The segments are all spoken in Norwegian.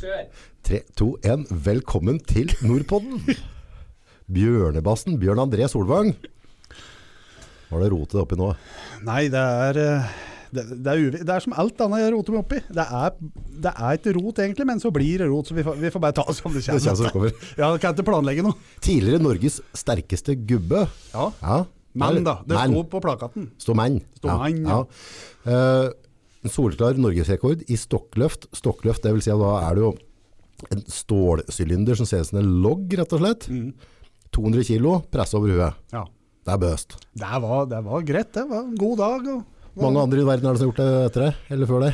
Kjør! Tre, to, en. Velkommen til Nordpodden. Bjørnebassen Bjørn André Solvang. Hva er det rotet oppi nå? Nei, det er eh, det, det, er uvi- det er som alt annet jeg roter meg oppi. Det er, det er ikke rot egentlig, men så blir det rot. Så vi får, vi får bare ta oss om det Det kommer som det kommer. kommer. Ja, jeg kan ikke planlegge noe. Tidligere Norges sterkeste gubbe. Ja. Ja. Mann, da, det sto på plakaten. Stå mann. Stå mann, ja. Eh, en solklar norgesrekord i stokkløft. Stokkløft, det vil si at da er det jo en stålsylinder som ser ut som en logg, rett og slett. Mm. 200 kilo, presse over huet. Ja. Det er bøst. Det var, det var greit, det. var en god dag. Og, og, Mange andre i verden er det som har gjort det etter det, eller før det.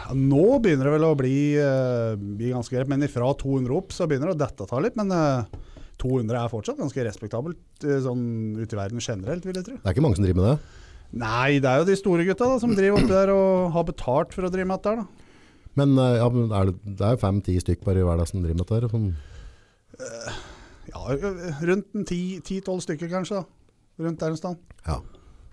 Ja, nå begynner det vel å bli, uh, bli ganske greit, men fra 200 opp så begynner det å dette ta litt. Men uh, 200 er fortsatt ganske respektabelt uh, sånn ute i verden generelt, vil jeg tro. Det er ikke mange som driver med det. Nei, det er jo de store gutta da, som driver oppi der og har betalt for å drive med dette. her, da. Men eh, ja, er det, det er jo fem-ti stykk bare i hverdag som driver med dette. Sånn. Ja, rundt en 10-12 stykker kanskje, da. Rundt der en stand. Ja.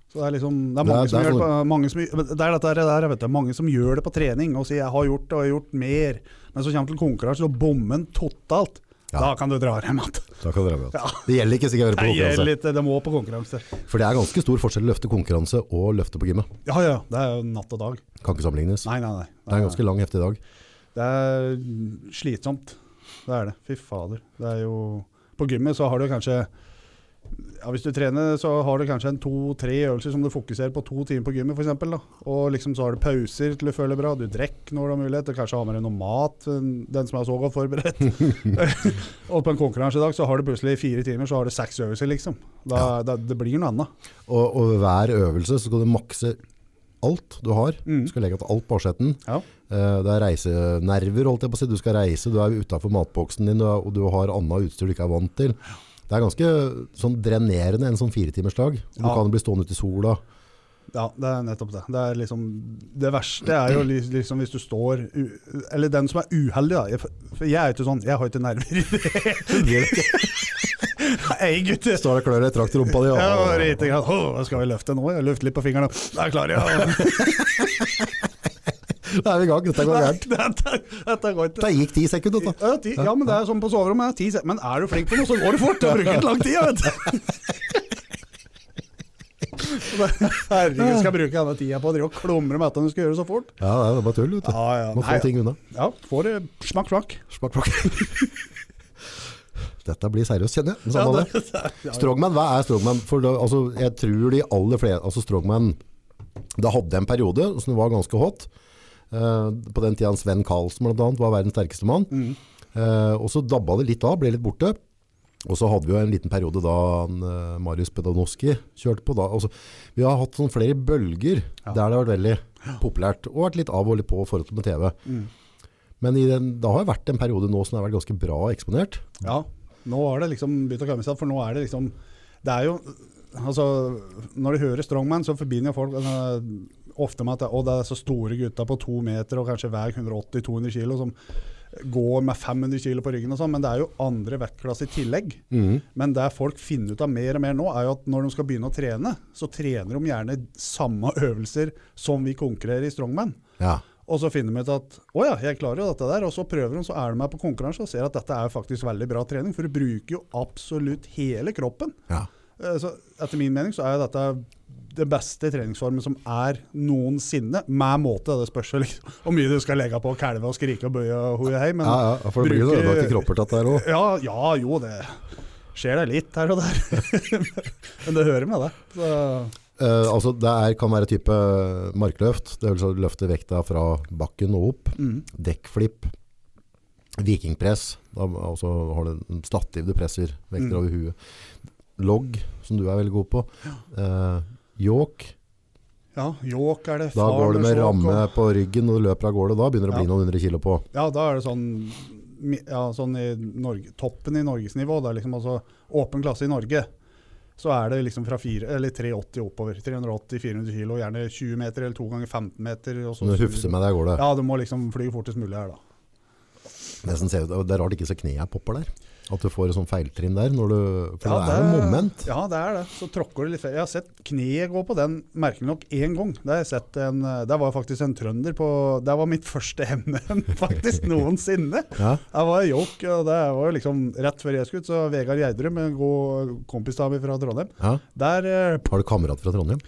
Så det er liksom Det er Det er- mange, det som, er gjør det sånn- på, mange som Det er dette der, vet du, mange som gjør det på trening og sier 'jeg har gjort det og jeg har gjort mer', men så kommer til konkurranse og bommer totalt. Ja. Da kan du dra hjem igjen. Ja. Det gjelder ikke sikkert å være på konkurranse. litt, det må på konkurranse. For det er ganske stor forskjell å løfte konkurranse og løfte på gymmet. Ja ja, det er jo natt og dag. Kan ikke sammenlignes. Nei, nei, nei. Det er en ganske lang, heftig dag. Det er slitsomt. Det er det. Fy fader. Det er jo På gymmet så har du kanskje ja, Hvis du trener, så har du kanskje en to-tre øvelser som du fokuserer på to timer på gymmet, f.eks. Og liksom så har du pauser til du føler bra. Du drikker når du har mulighet. Og kanskje har med deg noe mat, den som er så godt forberedt. og på en konkurransedag så har du plutselig fire timer, så har du seks øvelser, liksom. Da, da, det blir noe annet. Og, og hver øvelse så skal du makse alt du har. Mm. Du skal legge til alt på asjetten. Ja. Eh, Det er reisenerver, holdt jeg på å si. Du skal reise, du er utafor matboksen din, og du har annet utstyr du ikke er vant til. Det er ganske sånn drenerende en sånn firetimersdag. Du Ja. kan bli stående ute i sola. Ja, det er nettopp det. Det, er liksom, det verste er jo liksom hvis du står Eller den som er uheldig, da. Jeg, for jeg er ikke sånn, jeg har ikke nerver. Hei, gutter! Står og klør i trakt i rumpa di. Ja, ja. Skal vi løfte nå? Jeg løfter litt på fingrene. Da er jeg klar, ja. Da er vi i gang. Dette går gærent. Dette, dette går ikke. Det gikk ti sekunder. Da. Ja, ti, ja, men det er sånn på soverommet. Men er du flink på noe, så går det fort. Det bruker ikke lang tid, vet du. Herregud, skal jeg bruke denne tida på å drive og klumre med at du skal gjøre det så fort? Ja, det er bare tull. Vet du. Ja, ja. Må Nei, få ting unna. Ja, får det smakk, smakk. Smakk, smakk. Dette blir seriøst, kjenner jeg. Men Ja, det, det- Ja, Strongman, hva er strongman? For da, altså, jeg tror de aller flere Altså strongman Det hadde en periode som det var ganske hot. Eh, på den tida Sven Karlsen annet var verdens sterkeste mann. Mm. Eh, og så dabba det litt av, ble litt borte. Og så hadde vi jo en liten periode da eh, Marius Pedanoski kjørte på. Da. Altså, vi har hatt sånn flere bølger Ja. der det har vært veldig populært. Og vært litt av og litt på i forhold til med TV. Mm. Men i den, det har vært en periode nå som har vært ganske bra eksponert. Ja, nå har det liksom begynt å komme seg, for nå er det liksom Det er jo Altså, når de hører Strongman, så forbinder folk altså, ofte med at det, er så store gutter på to meter og kanskje veier 180-200 kilo som går med 500 kilo på ryggen og sånn, men det er jo andre vektklasser i tillegg. Men det folk finner ut av mer og mer nå, er jo at når de skal begynne å trene, så trener de gjerne samme øvelser som vi konkurrerer i Strongman. Ja. Og så finner de ut at å ja, jeg klarer jo dette der. Og så prøver de, så er de med på konkurranse og ser at dette er faktisk veldig bra trening. For du bruker jo absolutt hele kroppen. ja. Eh, Så etter min mening så er dette det beste treningsformen som er noensinne, med måte. Det spørs jo liksom hvor mye du skal legge på å kalve og skrike og bøye og hoie hei. Men Ja, ja, for det blir jo ødelagte kropper tatt der òg. Ja, ja, jo, det skjer det litt her og der. men det hører med, det. Så, Eh, altså det er, kan være type markløft, det vil si løfte vekta fra bakken og opp. mm. Dekkflipp, vikingpress, da altså har du en stativ du presser vekter Mm. over huet. Logg, som du er veldig god på. Eh, York, ja, York er det. da går det med ramme og- på ryggen og løper av gårde. Da begynner det å bli Ja. noen hundre kilo på. Ja, da er det sånn, ja, sånn i Norge, toppen i norgesnivå. Det er liksom altså åpen klasse i Norge. Så er det liksom fra fire, eller 380 oppover. 380-400 kilo, gjerne 20 meter eller 2 ganger 15 meter. Og så, Du hufser med deg av gårde. Ja, du må liksom fly fortest mulig her, da. Nesten det er rart ikke så kneet popper der. At du får et sånt feiltrinn der. Når du, for Ja, det er jo moment. Ja, det er det. Så tråkker du litt feil. Jeg har sett kneet gå på den merkelig nok én gang. Der, en, der var faktisk en trønder på Det var mitt første NM faktisk noensinne. Ja. Jeg var jokk, og det var jo liksom rett før jeg skulle ut, så Vegard Gjerdrum, en god kompis av meg fra Trondheim, Ja. der eh, Har du kamerat fra Trondheim?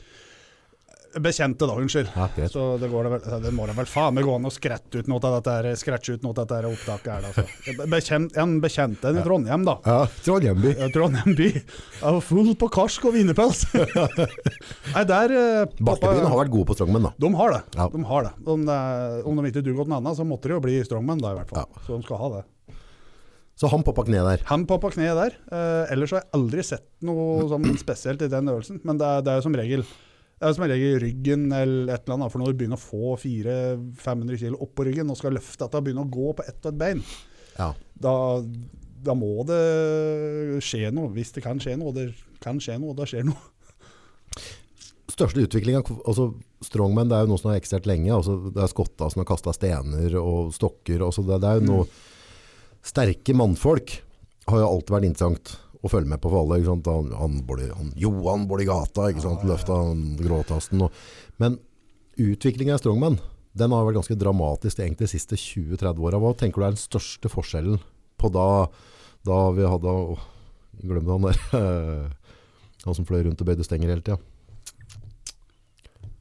Bekjente, da, unnskyld. Ja. Så det, går det, vel, det må da vel faen meg gå an å skrette ut noe av dette, her- scratche ut noe av dette opptaket her, da. Så. Bekjent, en bekjent en i Trondheim, da. Ja, Trondheim by. Trondheim by. Var full på karsk og wienerpels. Nei, der eh, har vært gode på strongman, da. De har det. Ja. De har det. Om, om de ikke duger til noe annet, så måtte de jo bli strongman, da i hvert fall. Ja. Så de skal ha det. Så han poppa kneet der. Han poppa kneet der. Eh, ellers har jeg aldri sett noe sånn spesielt i den øvelsen. Men det er, det er jo som regel det er som regel ryggen eller et eller annet. For når du begynner å få 400-500 kg oppå ryggen og skal løfte dette og begynne å gå på ett og ett bein, Ja. da, da må det skje noe. Hvis det kan skje noe. Det kan skje noe, og da skjer noe. Største utviklinga altså Strongman det er jo noe som har eksistert lenge. Altså, det er skotta som har kasta stener og stokker. Altså, det, det er jo noe Sterke mannfolk har jo alltid vært interessant å følge med på for alle. Han, han, han, Johan gata, ikke sant? løfta gråtasten. Og, men utviklinga i Strongman den har vært ganske dramatisk egentlig de siste 20-30 åra. Hva tenker du er den største forskjellen på da, da vi hadde Glem han der. Han som fløy rundt og bøyde stenger hele tida.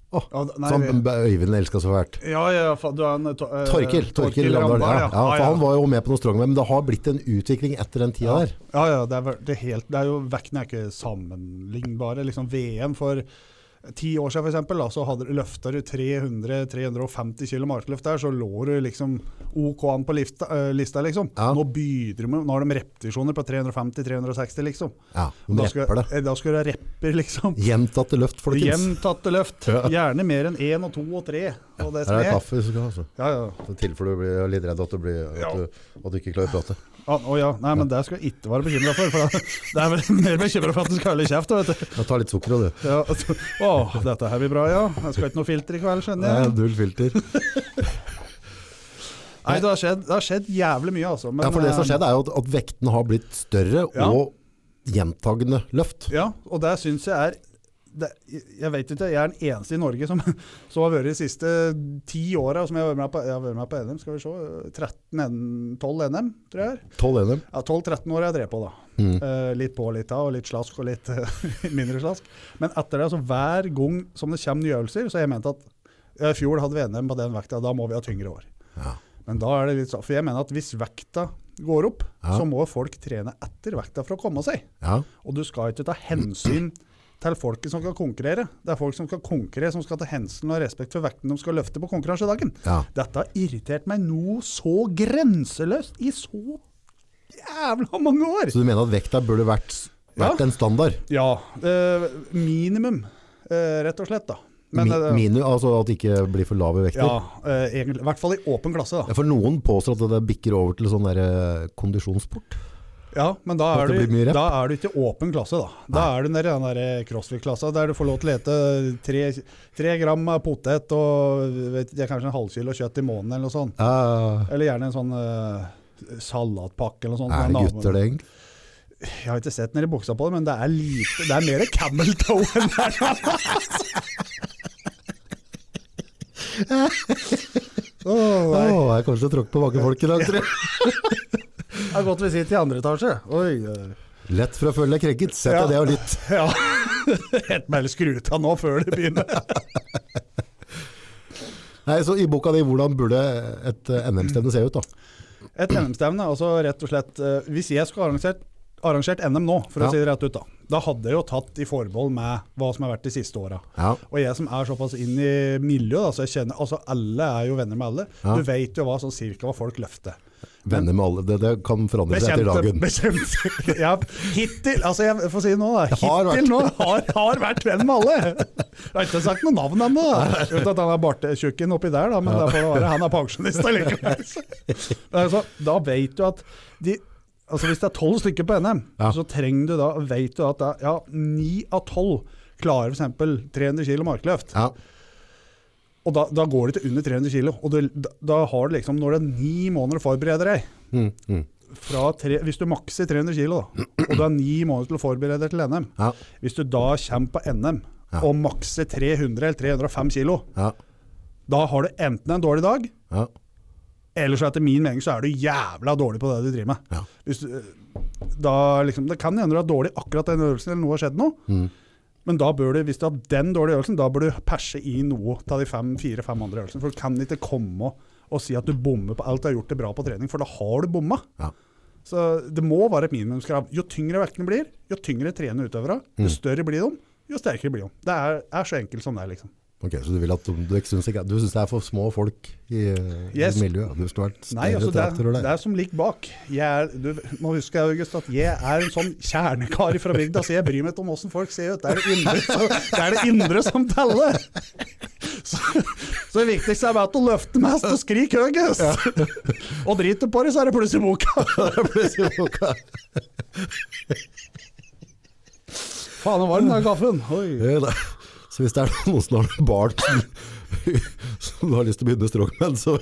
Nei, Som Øyvind elska så fælt. ja, ja, du er en, to, eh, Torkil, Torkil Randal. Ja, ja, for han var jo med på noe strongman, men det har blitt en utvikling etter den tida ja. der. Ja, ja, det er, det er, helt, det er jo vekkene er ikke sammenlignbare. Liksom VM for ti år siden for eksempel, da, så hadde, løfta du 300-350 kg markløft der, så lå du liksom OK an på lifta, uh, lista, liksom. Ja. Nå begynner de med, nå har de repetisjoner på 350-360, liksom. Ja, Da skal, det. eh, da skal du ha repper, liksom. Gjentatte løft, folkens. Gjentatte løft. Gjerne mer enn én og to og tre. Og det Her er det kaffe du skal ha. Altså. Ja, ja. I tilfelle du blir litt redd at du, blir, at du, at du ikke klarer å prate. Ah, oh ja. Nei, men det skal jeg ikke være bekymra for. for det er vel mer bekymra for at du skal holde kjeft. vet du. Ta litt sukker du. Ja, altså, å, dette her blir bra, ja. Jeg skal ikke noe filter i kveld, skjønner Nei. Null filter. Nei, det har skjedd, det har skjedd jævlig mye, altså. Men, Ja, for det som har skjedde, er jo at, at vektene har blitt større Ja. og gjentagende løft. Ja, og det syns jeg er det, Jeg vet ikke, jeg er den eneste i Norge som, som har vært de siste ti åra som jeg har vært med på, vært med på NM. Skal vi se 13, 12 NM, tror jeg. er. 12 NM. Ja, 12-13 år jeg drev på, da. Mm. Uh, litt på, litt av, og litt slask og litt eh, mindre slask. Men etter det, altså hver gang som det kommer nye øvelser, så har jeg ment at i fjor hadde vi NM på den vekta, da må vi ha tyngre år. Ja. Men da er det litt sånn, for jeg mener at hvis vekta går opp, Ja. så må folk trene etter vekta for å komme seg. Ja. Og du skal ikke ta hensyn til folket som skal konkurrere. Det er folk som skal konkurrere, som skal ta hensyn og respekt for vekten de skal løfte på konkurransedagen. Ja. Dette har irritert meg noe så grenseløst i så jævla mange år. Så du mener at vekta burde vært, vært Ja. en standard? Ja, eh, minimum, eh, rett og slett da. Men, Mi, eh, minu, altså at det ikke blir for lave vekter? ja, eh, egentlig, i hvert fall i åpen klasse da. For noen påstår at det bikker over til sånn der eh, kondisjonssport. Ja, men da er, du, da er du ikke åpen klasse, da. Da er du nede i den der crossfit-klassa der du får lov til å ete tre, tre gram potet og vet kanskje en halvkilo kjøtt i måneden eller noe sånt. Uh, Eller gjerne en sånn uh, salatpakke eller noe sånt. er det gutter det egentlig? Jeg har ikke sett nedi buksa på det, men det er lite Det er mer camel toe enn det er. Åh, oh, jeg kommer til å tråkke på mange folk i dag, tror jeg. Det gått visitt vi i andre etasje. Oi. eh. Lett for å føle deg krenket. Sett Ja. ned det og litt. Ja. Helt bare skru av nå før det begynner. Nei, så I boka di, hvordan burde et eh, NM-stevne se ut? da? Et NM-stevne, altså rett og slett eh, Hvis jeg skulle arrangert, arrangert NM nå, for Ja. å si det rett ut, da Da hadde jeg jo tatt i forbehold med hva som har vært de siste åra. Ja. Og jeg som er såpass inn i miljøet, da, så jeg kjenner Altså alle er jo venner med alle. Ja. Du vet jo hva sånn cirka hva folk løfter. Venner med alle. Det, det kan forandre seg etter dagen. bekjente ja, Hittil, altså jeg får si det nå da, Hittil har nå har, har vært venn med alle. Jeg har ikke sagt noe navn ennå. Uten at han er bartetjukken oppi der, da, men ja. det være. Han er pensjonist allikevel. Altså, da vet du at de Altså Hvis det er tolv stykker på NM, Ja. så trenger du da, vet du at ni ja, av tolv klarer f.eks. 300 kg markløft. Ja. Og da, da går det til under 300 kg. Og du, da, har du liksom, når det er ni måneder å forberede deg, Mm, mm. fra tre, Hvis du makser 300 kg, og du har ni måneder til å forberede deg til NM Ja, Hvis du da kommer på NM Ja. og makser 300 eller 305 kg, ja, da har du enten en dårlig dag, ja. eller så etter min mening så er du jævla dårlig på det du driver med. Du, da liksom, det kan hende du er dårlig akkurat den øvelsen, eller noe har skjedd noe. Mm. Men da bør du, hvis du har den dårlige øvelsen, da bør du perse i noe av de fem, fire-fem andre øvelsene. For du kan ikke komme og, si at du bommer på alt du har gjort det bra på trening, for da har du bomma. Ja. Så det må være et minimumskrav. Jo tyngre vektene blir, jo tyngre trener utøvere, jo Mm. større blir de, jo sterkere blir de. Det er, er så enkelt som det er, liksom. Ok, så du vil at du syns, du syns det er for små folk i, Yes. i miljøet? Du skulle vært Nei, større altså det, er, det er som ligger bak. Jeg er, du må huske August, at jeg er en sånn kjernekar fra bygda, så jeg bryr meg ikke om åssen folk ser ut. Det er det indre, så, det, er det indre som teller. Så, så det viktigste er bare at du løfter mest og skriker høyest. Og driter på det, så er det pluss i boka. Faen, det var den der kaffen. Oi. Så hvis det er noen som har barn som, som har lyst til å begynne strongman, så,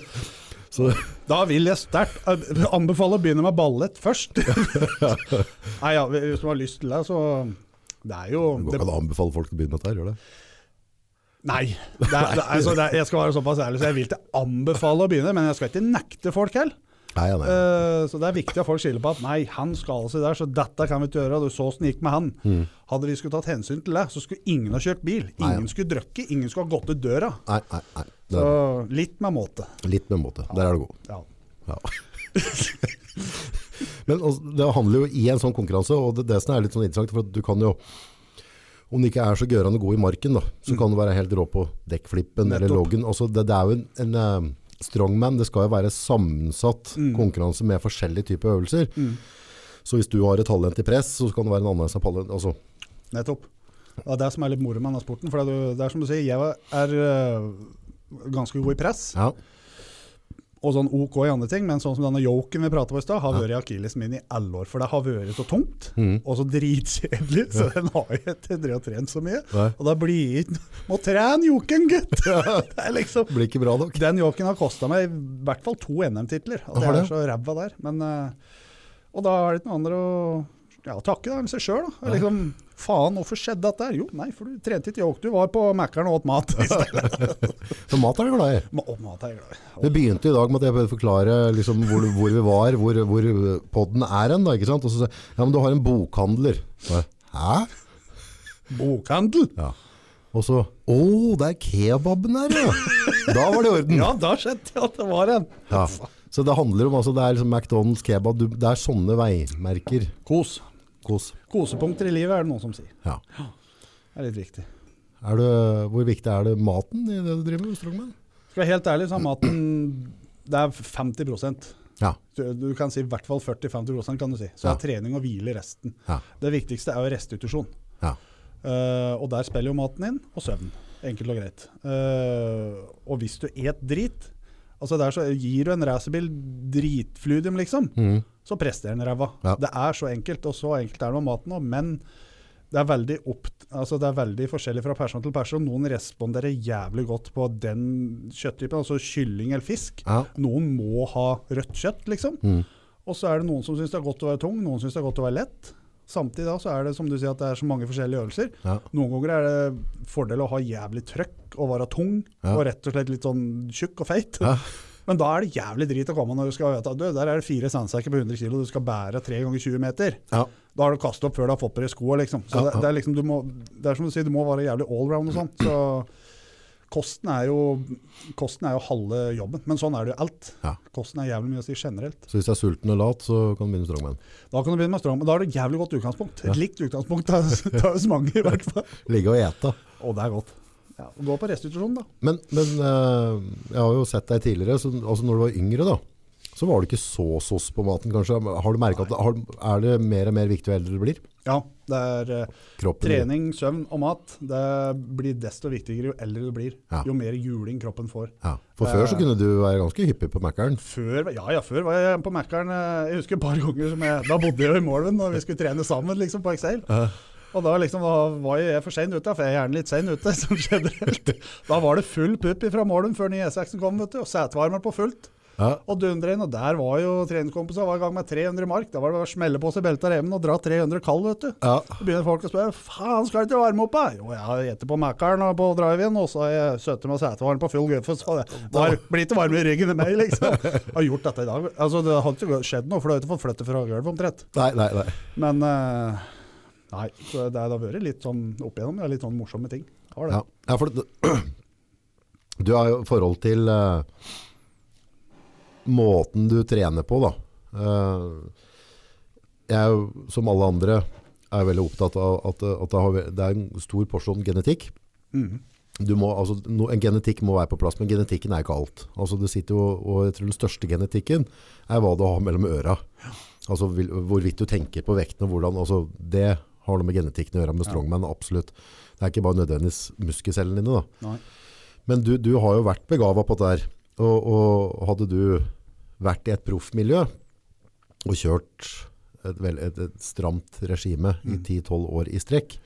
så Da vil jeg sterkt eh, anbefale å begynne med ballett først. Nei, ja, hvis du har lyst til det, så Det er jo går det, ikke an å anbefale folk å begynne med dette gjør det? Nei. Det er, det er, altså, det er, jeg skal være såpass ærlig, så jeg vil ikke anbefale å begynne, men jeg skal ikke nekte folk heller. Nei, ja, nei. Uh, så det er viktig at folk skiller på at nei, han skal seg der, så dette kan vi ikke gjøre. Du så åssen det gikk med han. Hadde vi skulle tatt hensyn til det, så skulle ingen ha kjørt bil. Nei, Ingen ja. skulle drukket, ingen skulle ha gått ut døra. nei, nei, nei. Så litt med måte. litt med måte. Der er du god. Ja. Ja. Men altså, det handler jo i en sånn konkurranse, og det, det som er litt sånn interessant, for du kan jo, om du ikke er så gørande god i marken, da, så kan du være helt rå på dekkflippen eller loggen. Altså, det, det er jo en, en eh, strongman, det skal jo være sammensatt konkurranse med forskjellige typer øvelser. Så hvis du har et talent i press, så kan det være en har talent. Altså, Nettopp. Det er det som er litt moro med denne sporten. For det er, det er som du sier, jeg er øh, ganske god i press, ja, og sånn OK i andre ting, men sånn som denne yoken vi prata på i stad, har vært akillesen min i alle år. For det har vært så tungt, mm. og så dritkjedelig, så den har jeg ikke drevet og trent så mye. Nei. Og da blir jeg ikke Må trene yoken, gutt! Det er liksom blir ikke bra nok. Den yoken har kosta meg i hvert fall to NM-titler. Og det er så ræva der. Men, øh, og da er det ikke noe andre å ja, takke da, seg sjøl. Liksom, faen, hvorfor skjedde dette her? Jo, nei, for du trente ikke jokk, Du var på Mækkern og åt mat. Så mat er du glad i. Ma- mat er jeg glad i. Det begynte i dag med at jeg prøvde å forklare liksom, hvor, hvor vi var, hvor, hvor podden er hen. Da, ikke sant? Og så sa jeg, ja, men du har en bokhandler. Jeg, Hæ? Bokhandel! Ja. Og så, å, det er kebaben her, ja. Da var det i orden. Ja, da skjønte jeg at det var en. Ja. Så det handler om, altså, det er liksom McDonald's kebab, det er sånne veimerker. Kos. Kos. Kosepunkter i livet er det noen som sier. Ja. Det er litt viktig. Er det, hvor viktig er det maten i det du driver med, Strongman? Skal jeg være helt ærlig, så er maten Det er 50% Ja. Du, du kan si i hvert fall 40-50 kan du si. Så Ja. er trening og hvile resten. Ja. Det viktigste er jo restitusjon. Ja. Eh, og der spiller jo maten inn, og søvn. Enkelt og greit. Uh, og hvis du et drit Altså der så Gir du en racerbil dritfludium, liksom, Mhm. Så presterer den ræva. Ja. Det er så enkelt, og så enkelt er det med maten òg. Men det er, veldig opp, altså det er veldig forskjellig fra person til person. Noen responderer jævlig godt på den kjøtttypen, altså kylling eller fisk. Ja. Noen må ha rødt kjøtt, liksom. Mm. Og så er det noen som syns det er godt å være tung, noen syns det er godt å være lett. Samtidig da så er det som du sier at det er så mange forskjellige øvelser. Ja. Noen ganger er det fordel å ha jævlig trøkk og være tung, Ja. og rett og slett litt sånn tjukk og feit. Ja. Men da er det jævlig drit å komme når du skal vite at du, der er det fire sandsekker på 100 kg du skal bære 3 ganger 20 meter. Ja. Da har du kastet opp før du har fått på deg skoa, liksom. Så Ja, det, ja. det, er liksom, du må, det er som du sier, du må være jævlig allround og sånt. Så kosten er, jo, kosten er jo halve jobben, men sånn er det jo alt. Ja. Kosten er jævlig mye å si generelt. Så hvis du er sulten og lat, så kan du begynne med Strongman. Da kan du begynne med strongman. da har du jævlig godt utgangspunkt. Et likt utgangspunkt tar tar hos mange, i hvert fall. Ligge og ete. Og det er godt. Ja, Gå på restitusjon, da. Men, men eh, jeg har jo sett deg tidligere, så, altså når du var yngre da, så var du ikke så sås på maten kanskje. Har du merket at har, er det mer og mer viktig jo eldre du blir? Ja, det er eh, Kroppen trening, søvn og mat. Det blir desto viktigere jo eldre du blir. Ja. Jo mer juling kroppen får. Ja. For før så kunne du være ganske hyppig på Mækkern. Ja, ja, før var jeg på Mækkern. eh, Jeg husker et par ganger som jeg, Da bodde jeg jo i Målven og vi skulle trene sammen liksom på Excel. Og da liksom da var jeg for sein ute, for jeg er gjerne litt sein ute. som generelt. Da var det full pupp fra Målum før ny E6-en kom, vet du, og setevarmer på fullt. Ja. Og dundre inn, og der var jo treningskompisene var i gang med 300 mark. Da var det bare å smelle på seg beltet av remen og dra 300 kall, vet du. Ja. Så begynner folk å spørre faen, skal du ikke varme opp, da? Jo, jeg har spist på Mækkern og på drive-in, og så har jeg sittet med setevarme på full guffe, så det var, blir ikke varme i ryggen i meg, liksom. Jeg har gjort dette i dag. Altså, det har ikke skjedd noe, for du har ikke fått flytte fra gulvet omtrent. Nei, nei, nei. Men eh, nei, så det har vært litt sånn opp igjennom, ja, litt sånn morsomme ting. Har det. Ja, ja for du har jo forhold til uh, måten du trener på, da. Uh, jeg er jo, som alle andre, er veldig opptatt av at, at det, har, det er en stor porsjon genetikk. Mm. Du må, altså, no, en genetikk må være på plass, men genetikken er ikke alt. Altså, det sitter jo, og jeg tror den største genetikken er hva du har mellom øra. Altså vil, hvorvidt du tenker på vekten og hvordan, altså, det har noe med genetikken å gjøre med strongman, absolutt. Det er ikke bare nødvendigvis muskelcellene dine da. Nei. Men du, du har jo vært begavet på det der, og, og hadde du vært i et proffmiljø og kjørt et, vel, et, et stramt regime i 10-12 år i strekk,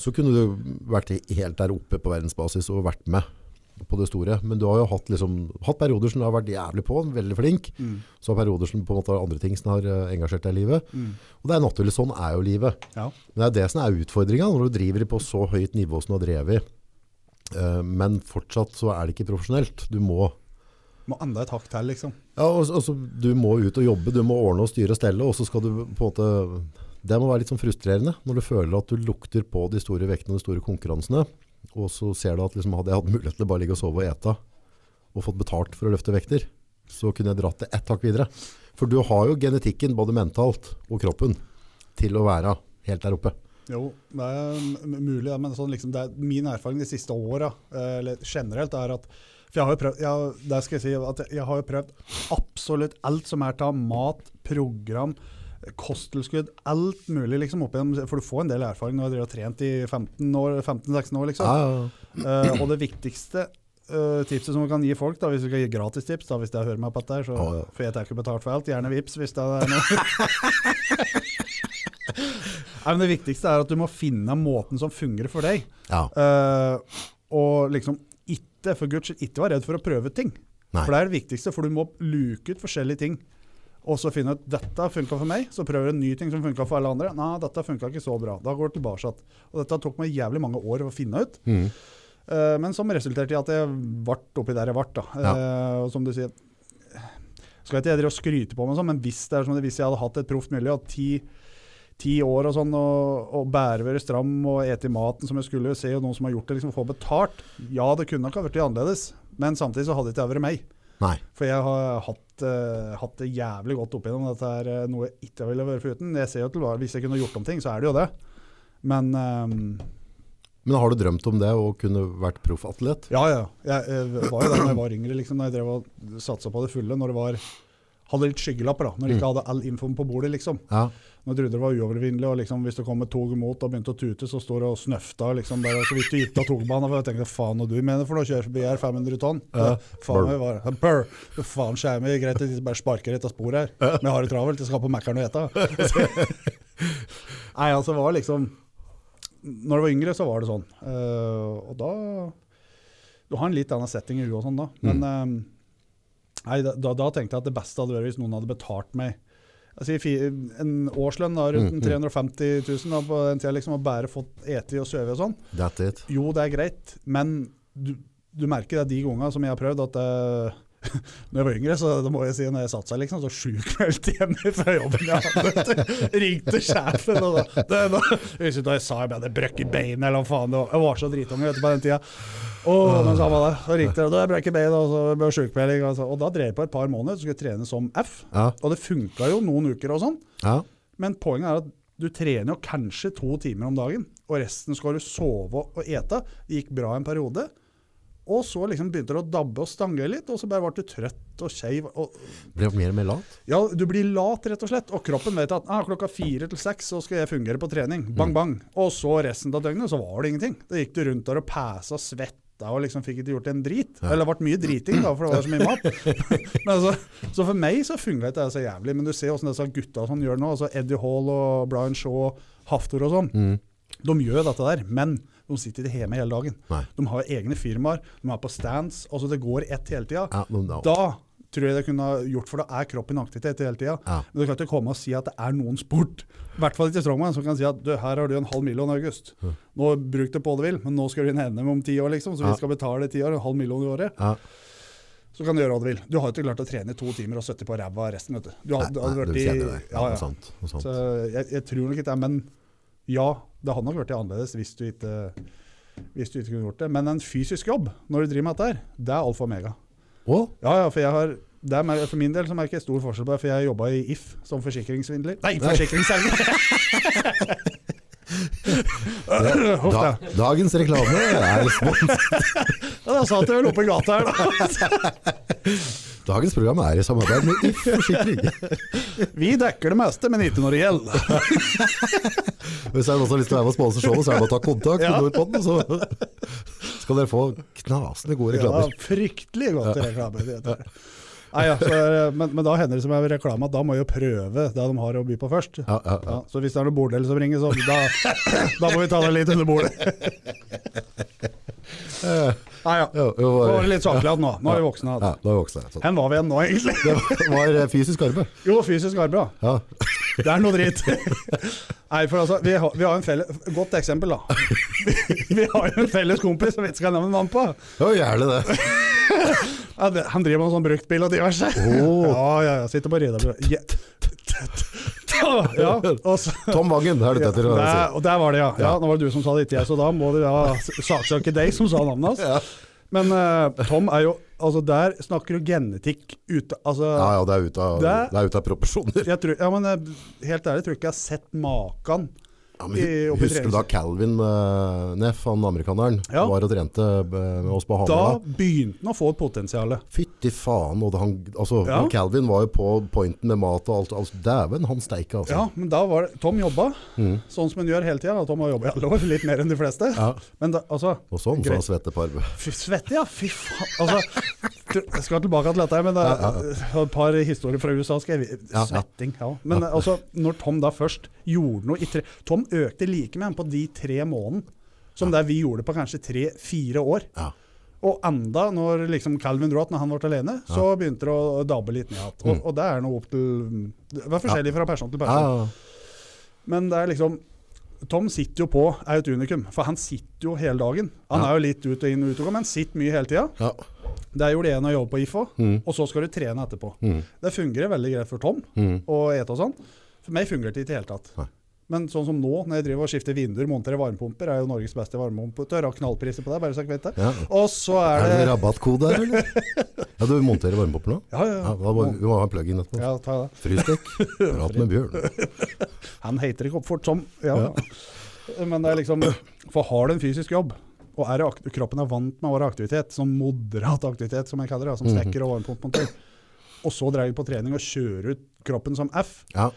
så kunne du vært helt der oppe på verdensbasis og vært med på det store. Men du har jo hatt, liksom, hatt perioder som du har vært jævlig på, veldig flink. Mm. Så har perioder som på en måte har andre ting som har eh, engasjert deg i livet. Mm. Og det er naturlig, sånn er jo livet. Ja. Men det er det som er utfordringa når du driver på så høyt nivå som du har drevet. Eh, Men fortsatt så er det ikke profesjonelt. Du må, Må enda et hakk til, liksom. ja, altså, altså, du må ut og jobbe, du må ordne og styre og stelle, og så skal du på en måte Det må være litt sånn frustrerende når du føler at du lukter på de store vektene og de store konkurransene, og så ser du at liksom, hadde jeg hatt mulighet til å bare ligge og sove og ete og fått betalt for å løfte vekter, så kunne jeg dratt det ett hakk videre. For du har jo genetikken, både mentalt og kroppen, til å være helt der oppe. Jo, det er mulig, men sånn, liksom, er min erfaring de siste åra, eh, generelt, er at for jeg har jo prøvd, jeg, der skal jeg si at jeg har jo prøvd absolutt alt som er av mat, program, kosttilskudd, alt mulig liksom igjennom, for du får en del erfaring når du har trent i 15 år, 15-16 år liksom. Ja, ja, ja. Eh, og det viktigste uh, tipset som vi kan gi folk, da, hvis vi skal gi gratistips, da, hvis jeg hører meg på dette, så, ja. for jeg tar ikke betalt for alt, gjerne vips hvis det er noe. Nei, men det viktigste er at du må finne måten som fungerer for deg. ja. Eh, og liksom ikke, for guds skyld, ikke være redd for å prøve ting. Nei. For det er det viktigste, for du må luke ut forskjellige ting. Og så finne ut dette funka for meg, så prøver du en ny ting som funka for alle andre. Nei, dette funka ikke så bra. Da går du tilbake. Og dette tok meg jævlig mange år å finne ut. Mm. Uh, men som resulterte i at jeg ble oppi der jeg ble. Ja. Uh, og som du sier Skal ikke jeg drive og skryte på meg sånn, men hvis, det er sånn, hvis jeg hadde hatt et proft miljø, og ti, ti år og sånn, og, og bære være stram og ete maten som jeg skulle, se jo noen som har gjort det, liksom få betalt Ja, det kunne nok ha blitt annerledes, men samtidig så hadde det ikke vært meg. Nei. For jeg har hatt, uh, hatt det jævlig godt opp igjennom. Dette er eh, noe jeg ikke ville vært foruten. Jeg ser jo til Hvis jeg kunne gjort om ting, så er det jo det. Men um, Men har du drømt om det og kunne vært proffatlet? Ja, ja. Jeg, jeg var jo der da jeg var yngre, liksom, da jeg drev og satsa på det fulle. Når det var hadde litt skyggelapper, da. Når de ikke hadde all infoen på bordet, liksom. Ja. Når trodde det var uovervinnelig, og liksom, hvis det kom et tog imot og begynte å tute, så står det og snøfta liksom, Og så vidt du gikk av togbanen. Og jeg tenkte faen og du mener for noe, kjører forbi her 500 tonn. Ja. Faen, jeg var, faen skjer meg, greit at de bare sparker et av sporet her. Men jeg har det travelt, jeg skal på Mækkern og ete. Nei, altså, var liksom Når jeg var yngre, så var det sånn. Uh, og da Du har en litt annen setting i huet og sånn, da. Men eh, nei, da, da, tenkte jeg at det beste hadde vært hvis noen hadde betalt meg sier en årslønn da, rundt Mm, mm. 350 000 da, på den tida, liksom, og bare fått ete og sove og sånn. That's it. Jo, det er greit, men du, du merker det de gangene som jeg har prøvd, at eh, når jeg var yngre, så det må jeg si, når jeg satte seg, liksom, så sjukmeldt hjemme fra jobben jeg hadde. Ringte sjefen, og da, det, da jeg da jeg sa jeg hadde brøkket beinet, eller hva faen, det var- jeg var så dritunge vet du, på den tida. Åh, han var det. Så ringte og da jeg brøkket beinet, og så ble jeg sjukmelding. Og, Og da drev jeg på et par måneder, så skulle jeg trene som F. Ja. Og det funka jo noen uker og sånn. Ja. Men poenget er at du trener jo kanskje to timer om dagen, og resten skal du sove og ete. Det gikk bra en periode. Og så liksom begynte det å dabbe og stange litt, og så bare ble du trøtt og skeiv. Ble mer og mer lat? ja, du blir lat, rett og slett. Og kroppen vet at ah, klokka fire til seks så skal jeg fungere på trening. Bang, bang. Og så resten av døgnet så var det ingenting. Da gikk du rundt der og pæsa svetta og liksom fikk ikke gjort en drit. Eller det ble mye driting, da, for det var så mye mat. Men altså, så for meg så funka ikke det så jævlig. Men du ser åssen disse gutta sånn gjør nå. altså Eddie Hall og Brian Shaw, Haftor og sånn. Mm. De gjør dette der, men de sitter ikke hjemme hele dagen. Nei. De har egne firmaer, de er på stands. altså Det går ett hele tida. Ja. Da tror jeg det kunne ha gjort, for da er kroppen i aktivitet hele tida. Ja. Men du kan ikke komme og si at det er noen sport, i hvert fall ikke strongman, som kan si at du, her har du en halv million i august. Nå Bruk det på det vil, men nå skal du inn NM om ti år, liksom, så Ja. vi skal betale ti år, en halv million i året. Ja. Så kan du gjøre hva du vil. Du har jo ikke klart å trene i to timer og 70 på ræva resten, vet du. Du Nei, hadde, hadde nei, vært i det. Ja, ja, det sant. Det sant. Så jeg, jeg tror nok ikke det, men ja, det hadde nok vært annerledes hvis du ikke hvis du ikke kunne gjort det. Men en fysisk jobb når du driver med dette, her, det er alfa og omega. Å? Ja, ja, for jeg har er, mer- For min del så merker jeg stor forskjell på det, for jeg jobba i If som forsikringssvindler. Nei, forsikringsselger! Da, da. dagens reklame er spons. Ja, da satt jeg vel oppe i gata her, da. Dagens program er i samarbeid med If Forsikring. Vi dekker det meste, men ikke når det gjelder. Hvis det er noen som har lyst til å være med og sponse showet, så er det bare å ta kontakt med Ja. Nordpotten, så skal dere få knasende gode Ja, reklamer. fryktelig godt reklame. det. Nei, ja, så, er- men, men da hender det som er reklame at da må jeg jo prøve det de har å by på først. Ja, ja, ja. Ja, så hvis det er noe borddel som ringer, så da, da må vi ta det litt under bordet. Nei, ja. Jo, jo, Nå var- var litt saklig igjen nå. Nå er vi voksne. Ja, igjen. da er vi voksne. Sånn. Hvor var vi igjen nå, egentlig? Det var, var eh, fysisk arbeid. Jo, fysisk arbeid, ja. Ja. Det er noe dritt. Nei, for altså, vi har, vi har en felles Godt eksempel, da. Vi har jo en felles kompis som vi ikke skal nevne navn på. Var gjerne det. Ja, han driver med sånn bruktbil og diverse. Oh. Ja, ja, ja. Sitter på Riddarbrua. Ja. ja, og så Tom Vangen er det etter å der, og der var det, ja. ja. Ja. Nå var det du som sa det, ikke jeg, så da må du ja, saksøke deg som sa navnet hans. Ja. Men uh, Tom er jo Altså, der snakker du genetikk ute Altså Ja, ja, det er ute av, Det- det er ute av proporsjoner. jeg tror, ja, men eh, Helt ærlig tror ikke jeg har sett maken. Ja, husker du da Calvin uh, Neff, han amerikaneren, Ja. var og trente eh, med oss på Da begynte han å få et potensial. Fytti faen. Og han, altså, Ja. Calvin var jo på pointen med mat og alt. Altså, Dæven, han steika, altså. Ja, men da var det Tom jobba Mm. sånn som han gjør hele tida. Tom har jobba i alle år, litt mer enn de fleste. Ja. Men da, altså Og sånn, sa svette. Fy svette, ja. Fy faen. Altså, jeg skal tilbake til dette, men det er Ja, et par historier fra USA. Skal jeg, svetting, ja. Men altså, når Tom da først gjorde noe i tre Tom økte like mye på de tre månedene som det vi gjorde på kanskje tre-fire år. Ja. Og enda, når liksom Calvin dro att, når han ble alene, så begynte det å dabbe litt ned igjen. Og, Mm. og det er noe opp til Det var forskjellig fra person til Ja, person. ja, Men det er liksom Tom sitter jo på, er jo et unikum, for han sitter jo hele dagen. Han Ja. er jo litt ut og inn og ut men sitter mye hele tida. ja. Det gjorde jeg når jeg jobbet på IFO, Mm. og så skal du trene etterpå. Mm. Det fungerer veldig greit for Tom Mm. å ete og sånn. For meg fungerer det ikke i det hele tatt. Nei. Men sånn som nå, når jeg driver og skifter vinduer, monterer varmepumper, er jo Norges beste varmepumper. Har knallpriser på det, bare så dere vet det. Ja. Og så Er er det det rabattkode her, eller? Ja, du monterer varmepumper nå? Ja, ja. Ja, ja. da må, vi må ha en plug-in etterpå. ja ta det. Frystek. Prat med Bjørn. Han heter ikke opp fort som ja. Men det er liksom For har du en fysisk jobb, og er kroppen er vant med å være aktivitet, sånn moderat aktivitet som jeg kaller det, som snekker og varmepumpemonter, og så dreier du på trening og kjører ut kroppen som F, Ja.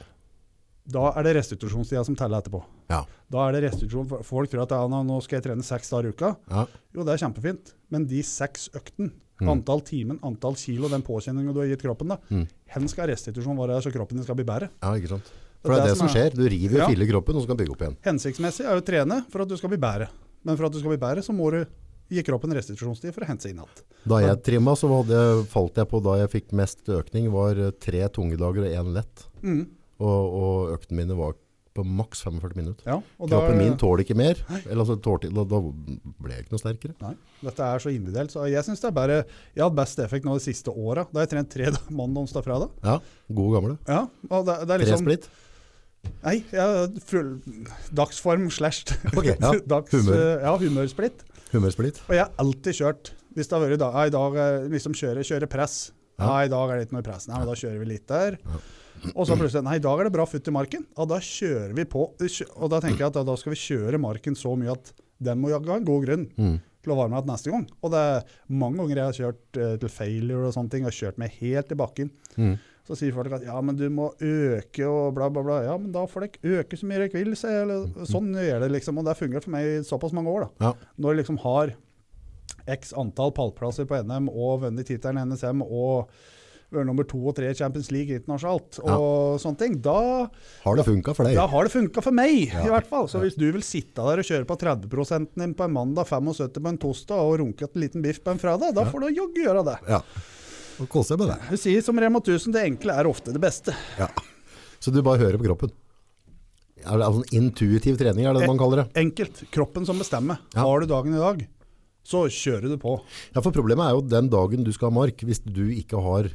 Da er det restitusjonstida som teller etterpå. Ja. Da er det restitusjon. Folk tror at ja, nå skal jeg trene seks dager i uka. Ja. Jo, det er kjempefint, men de seks øktene, Mm. antall timen, antall kilo, den påkjenninga du har gitt kroppen, da, Mm. hen skal restitusjon være så kroppen din skal bli bedre. ja, ikke sant. For det er det som skjer. Du river Ja. og filler kroppen, og så kan bygge opp igjen. Hensiktsmessig er å trene for at du skal bli bedre. Men for at du skal bli bedre, så må du gi kroppen restitusjonstid for å hente seg inn igjen. Da jeg trimma, så jeg, falt jeg på da jeg fikk mest økning, var tre tunge dager og én lett. Mm. Og, og øktene mine var på maks 45 minutter. Ja, og da, Kroppen min tåler ikke mer. Eller altså, tålte, da, da ble jeg ikke noe sterkere. Nei, dette er så individuelt. Så jeg synes det er bare Jeg har hatt best effekt nå de siste åra. Da har jeg trent tre mandag, onsdag, fredag. Ja, gode gamle. Ja, og det, det er Tre liksom splitt. Nei, jeg full dagsform slash Ok, ja. dags, Humør. Ja, humørsplitt. Humørsplitt. Og jeg har alltid kjørt Hvis det har vært i dag, i dag eh, liksom kjøre, kjøre press. Ja. Ja. I dag er det ikke noe press. Nei, men da kjører vi litt der. Og så plutselig Nei, i dag er det bra futt i marken. Og da kjører vi på. Og da tenker jeg at da, skal vi kjøre marken så mye at den må jaggu ha en god grunn Mm. til å være med igjen neste gang. Og det er mange ganger jeg har kjørt uh, til failure og sånne ting. og kjørt meg helt i bakken. Mm. Så sier folk at ja, men du må øke og bla, bla, bla. Ja, men da får dere øke så mye dere vil, så jeg. Eller, sånn gjør det liksom. Og det har fungert for meg i såpass mange år, da. Ja. Når jeg liksom har x antall pallplasser på NM og vunnet tittelen i NSM og vært nummer to og tre i Champions League internasjonalt og sånne ting, da, Har det funka for deg? da har det funka for meg, Ja. i hvert fall. Så hvis du vil sitte der og kjøre på 30 din på en mandag, 75 på en torsdag og runke en liten biff på en fredag, da får du jaggu gjøre det. Ja. Og kose deg med det. Du sier som Rema 1000, det enkle er ofte det beste. Ja. Så du bare hører på kroppen. Er det sånn intuitiv trening, er det det man kaller det? Enkelt. Kroppen som bestemmer. Ja. Har du dagen i dag, så kjører du på. Ja, for problemet er jo den dagen du skal ha mark, hvis du ikke har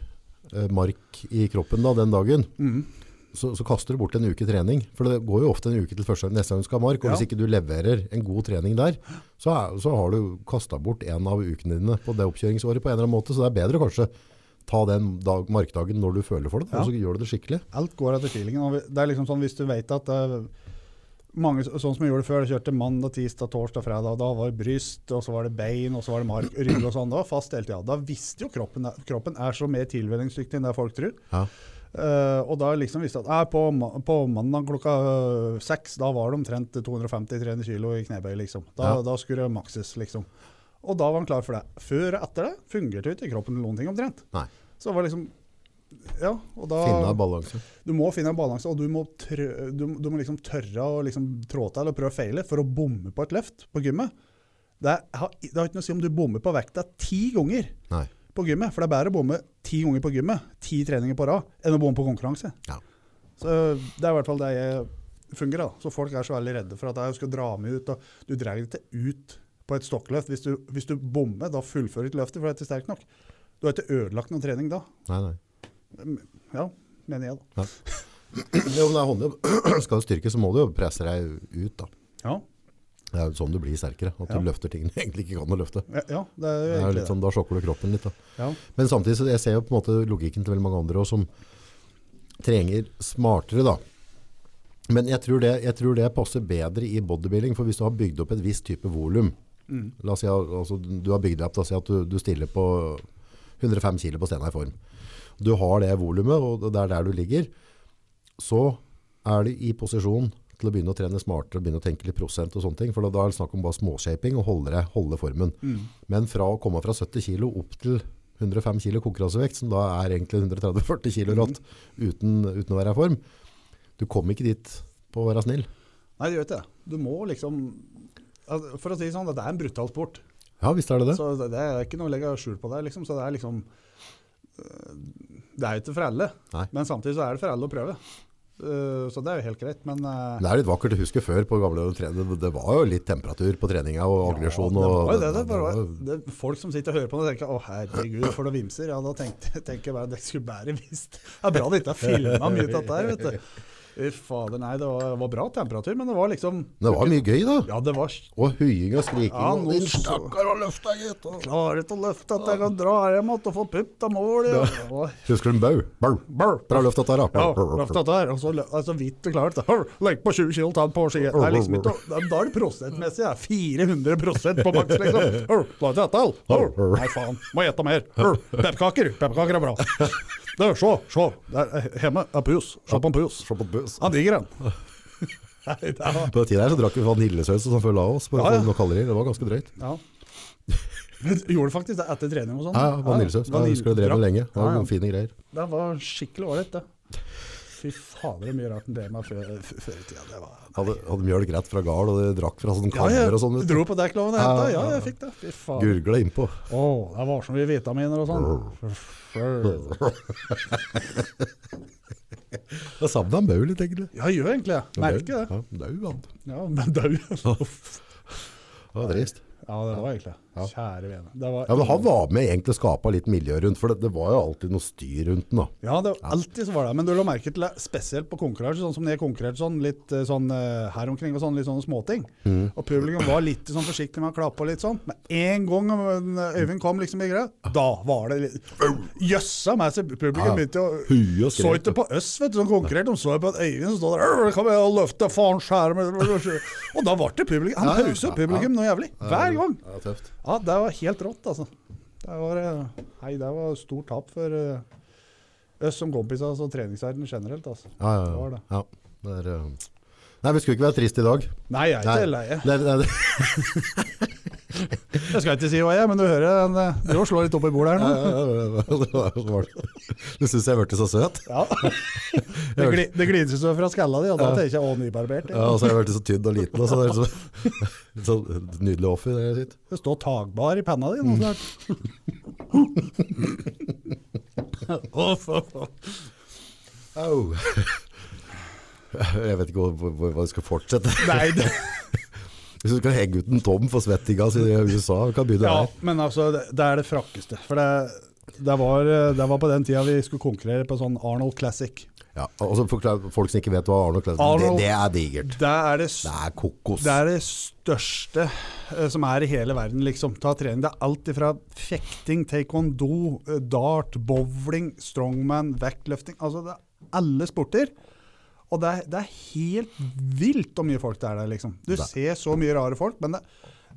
mark i kroppen da, den dagen, Mm. så, så kaster du bort en uke trening. For det går jo ofte en uke til første gang neste gang du skal ha mark, og Ja. hvis ikke du leverer en god trening der, så, er, så har du kastet bort en av ukene dine på det oppkjøringsåret på en eller annen måte, så det er bedre kanskje ta den dag, markdagen når du føler for det, Ja. og så gjør du det skikkelig. Alt går etter feelingen. og Det er liksom sånn hvis du vet at er mange, sånn som jeg gjorde før, jeg kjørte mandag, tirsdag, torsdag, fredag. Da var det bryst, og så var det bein, og så var det mark, rygg og sånn. Det var fast hele tida. Da visste jo kroppen Kroppen er så mer tilvenningsdyktig enn det folk tror. Ja. Uh, og da liksom visste jeg at eh, på, på mandag klokka øh, seks, da var det omtrent 250-300 kilo i knebøy, liksom. Da, Ja. da skulle det makses, liksom. Og da var han klar for det. Før og etter det fungerte jo ikke kroppen noen ting omtrent. Nei. Så var liksom Ja, og da Finne en balanse. du må finne en balanse, og du må, trø, du, du må liksom tørre å liksom trå til og prøve å feile for å bomme på et løft på gymmet. Det, har- det har ikke noe å si om du bommer på vekta ti ganger Nei. på gymmet, for det er bedre å bomme ti ganger på gymmet, ti treninger på rad, enn å bomme på konkurranse. Ja. Så det er i hvert fall det jeg fungerer. da. Så folk er så veldig redde for at jeg skal dra meg ut, og du drar ikke ut på et stokkløft. Hvis du, hvis du bommer, da fullfører du ikke løftet, for det er ikke sterkt nok. Du har ikke ødelagt noen trening da. Nei, nei. Ja, mener jeg da. Jo, men det er håndjobb. Skal du styrke, så må du jo presse deg ut da. Ja, Det er jo sånn du blir sterkere, at Ja. du løfter ting du egentlig ikke kan å løfte. ja, ja det er jo Det er litt sånn, da sjokker du kroppen litt da. Ja. Men samtidig så jeg ser jo på en måte logikken til veldig mange andre også, som trenger smartere da. Men jeg tror, det, jeg tror det passer bedre i bodybuilding, for hvis du har bygd opp et visst type volum, Mm. la oss si altså, du har bygd opp, da, si at du, du stiller på 105 kilo på stena i form. Du har det volumet, og det er der du ligger, så er du i posisjon til å begynne å trene smartere, begynne å tenke litt prosent og sånne ting, for da, er det snakk om bare småshaping og holde, det, holde formen. Mm. Men fra å komme fra 70 kilo opp til 105 kilo konkurransevekt, som da er egentlig 130-40 kilo rått uten, uten å være i form, du kommer ikke dit på å være snill. Nei, det gjør ikke det. Du må liksom altså, For å si det sånn, det er en brutal sport. Ja, visst er det det. Så det, det er ikke noe å legge skjul på der, Liksom. Så det er liksom Det er jo ikke for alle, Nei. men samtidig så er det for alle å prøve. Øh, så det er jo helt greit. Men øh, Det er litt vakkert. å husker før på gamle det, det var jo litt temperatur på treninga og aggresjon. Ja, det var jo det, det, var- det, folk som sitter og hører på det og tenker 'Å, herregud, for noen vimser'. Ja, da tenker jeg bare det skulle bare visst. Det er bra det ikke er filma mye av dette her, vet du. Fader, nei, det var, var bra temperatur, men det var liksom det var mye gøy da. Ja, det var Og høying og skriking. Ja, og din stakkar har løfta, gitt. og- Klarer ikke å løfte at jeg kan dra hjem og få putt av mål. Ja. Og- Husker du en bau? Bau. bau, Bra løft dette her, da. Ja, løft dette her, og så altså, vidt du klarer det. Legg på 20 kilo, ta den på ski. Det er liksom ikke, da er det prosentmessig. Ja. 400 på maks, liksom. Nei, faen. Må gjette mer. Pepperkaker. Pepperkaker er bra. Du, se, se. Der, eh, hjemme er pus. Se på en pus. Se på pus. Han digger den. Nei, det var På den tiden her så drakk vi vaniljesaus og sånn før la oss, på Ja, ja. noen kalorier. Det var ganske drøyt. Ja. Gjorde faktisk det etter trening og sånn. Ja, ja, vaniljesaus. Jeg husker det drev med lenge. Det var Ja, ja. fine greier. Det var skikkelig ålreit, det. Fy fader, er mye rart enn det med før, før i tida. Det var Hadde, hadde mjølk rett fra gard, og det drakk fra sånn Ja, jeg kammer og sånn. Dro på dekkloven og henta. Ja, jeg fikk det. Fy faen. Gurgla innpå. Å, det var så mye vitaminer og sånn. Da savner han Baul litt, egentlig. Ja, jeg gjør egentlig det. Merker det. Ja, dau, han. Ja, men dau. Det var trist. Ja, det var egentlig det. Ja. Kjære vene. Det var Ja, men han var med egentlig å skape litt miljø rundt, for det, det var jo alltid noe styr rundt den da. Ja, det var alltid så var det. Men du la merke til det, spesielt på konkurranser, sånn som de jeg konkurrerte sånn, litt eh, sånn eh, her omkring og sånn, litt sånne småting. Mm. Og publikum var litt sånn forsiktig med å klappe og litt sånn. Men en gang eh, Øyvind kom liksom i greia, da var det litt Jøssa meg, så publikum begynte å Så ikke på oss, vet du, som konkurrerte. De så jo på at Øyvind som står der Kom jeg og løfte faen skjermen. Og da ble det publikum. Han Ja, ja, publikum noe jævlig. Hver gang. Ja, tøft. Ja, det var helt rått, altså. Det var, hei, det var stort tap for eh, oss som kompiser og altså, treningsverden generelt. Altså. Ja, ja, Det var det. ja. Det er, uh... Nei, vi skulle ikke være trist i dag. Nei, jeg er Nei. ikke leie. Det, det, det, Jeg skal ikke si hva jeg er, men du hører den eh, du slår litt opp i bordet her nå. Du synes jeg hørte så søt? Ja. Det, gli, det glider seg så fra skalla di, og da tenker jeg å, nybarbert. Ja, og så har jeg vært så tynn og liten, og så er så, så nydelig offer det sitt. Det står tagbar i penna di nå snart. Uff, uff. Au. Jeg vet ikke hva, hva, hva jeg skal fortsette. Nei, det, Hvis du skal henge ut en Tom for svettinga si i USA, kan begynne ja, der. men altså, det, det er det frakkeste. For det, det, var, det var på den tida vi skulle konkurrere på sånn Arnold Classic. Ja, altså forklar, folk som ikke vet hva Arnold Classic Arnold- det, det er digert. Det er det, Det er kokos. det er det største uh, som er i hele verden, liksom. Ta trening. Det er alt ifra fekting, taekwondo, eh, dart, bowling, strongman, vektløfting. Altså, det er alle sporter. Og det er, det er helt vilt hvor mye folk det er der, liksom. Du Der. ser så mye rare folk, men det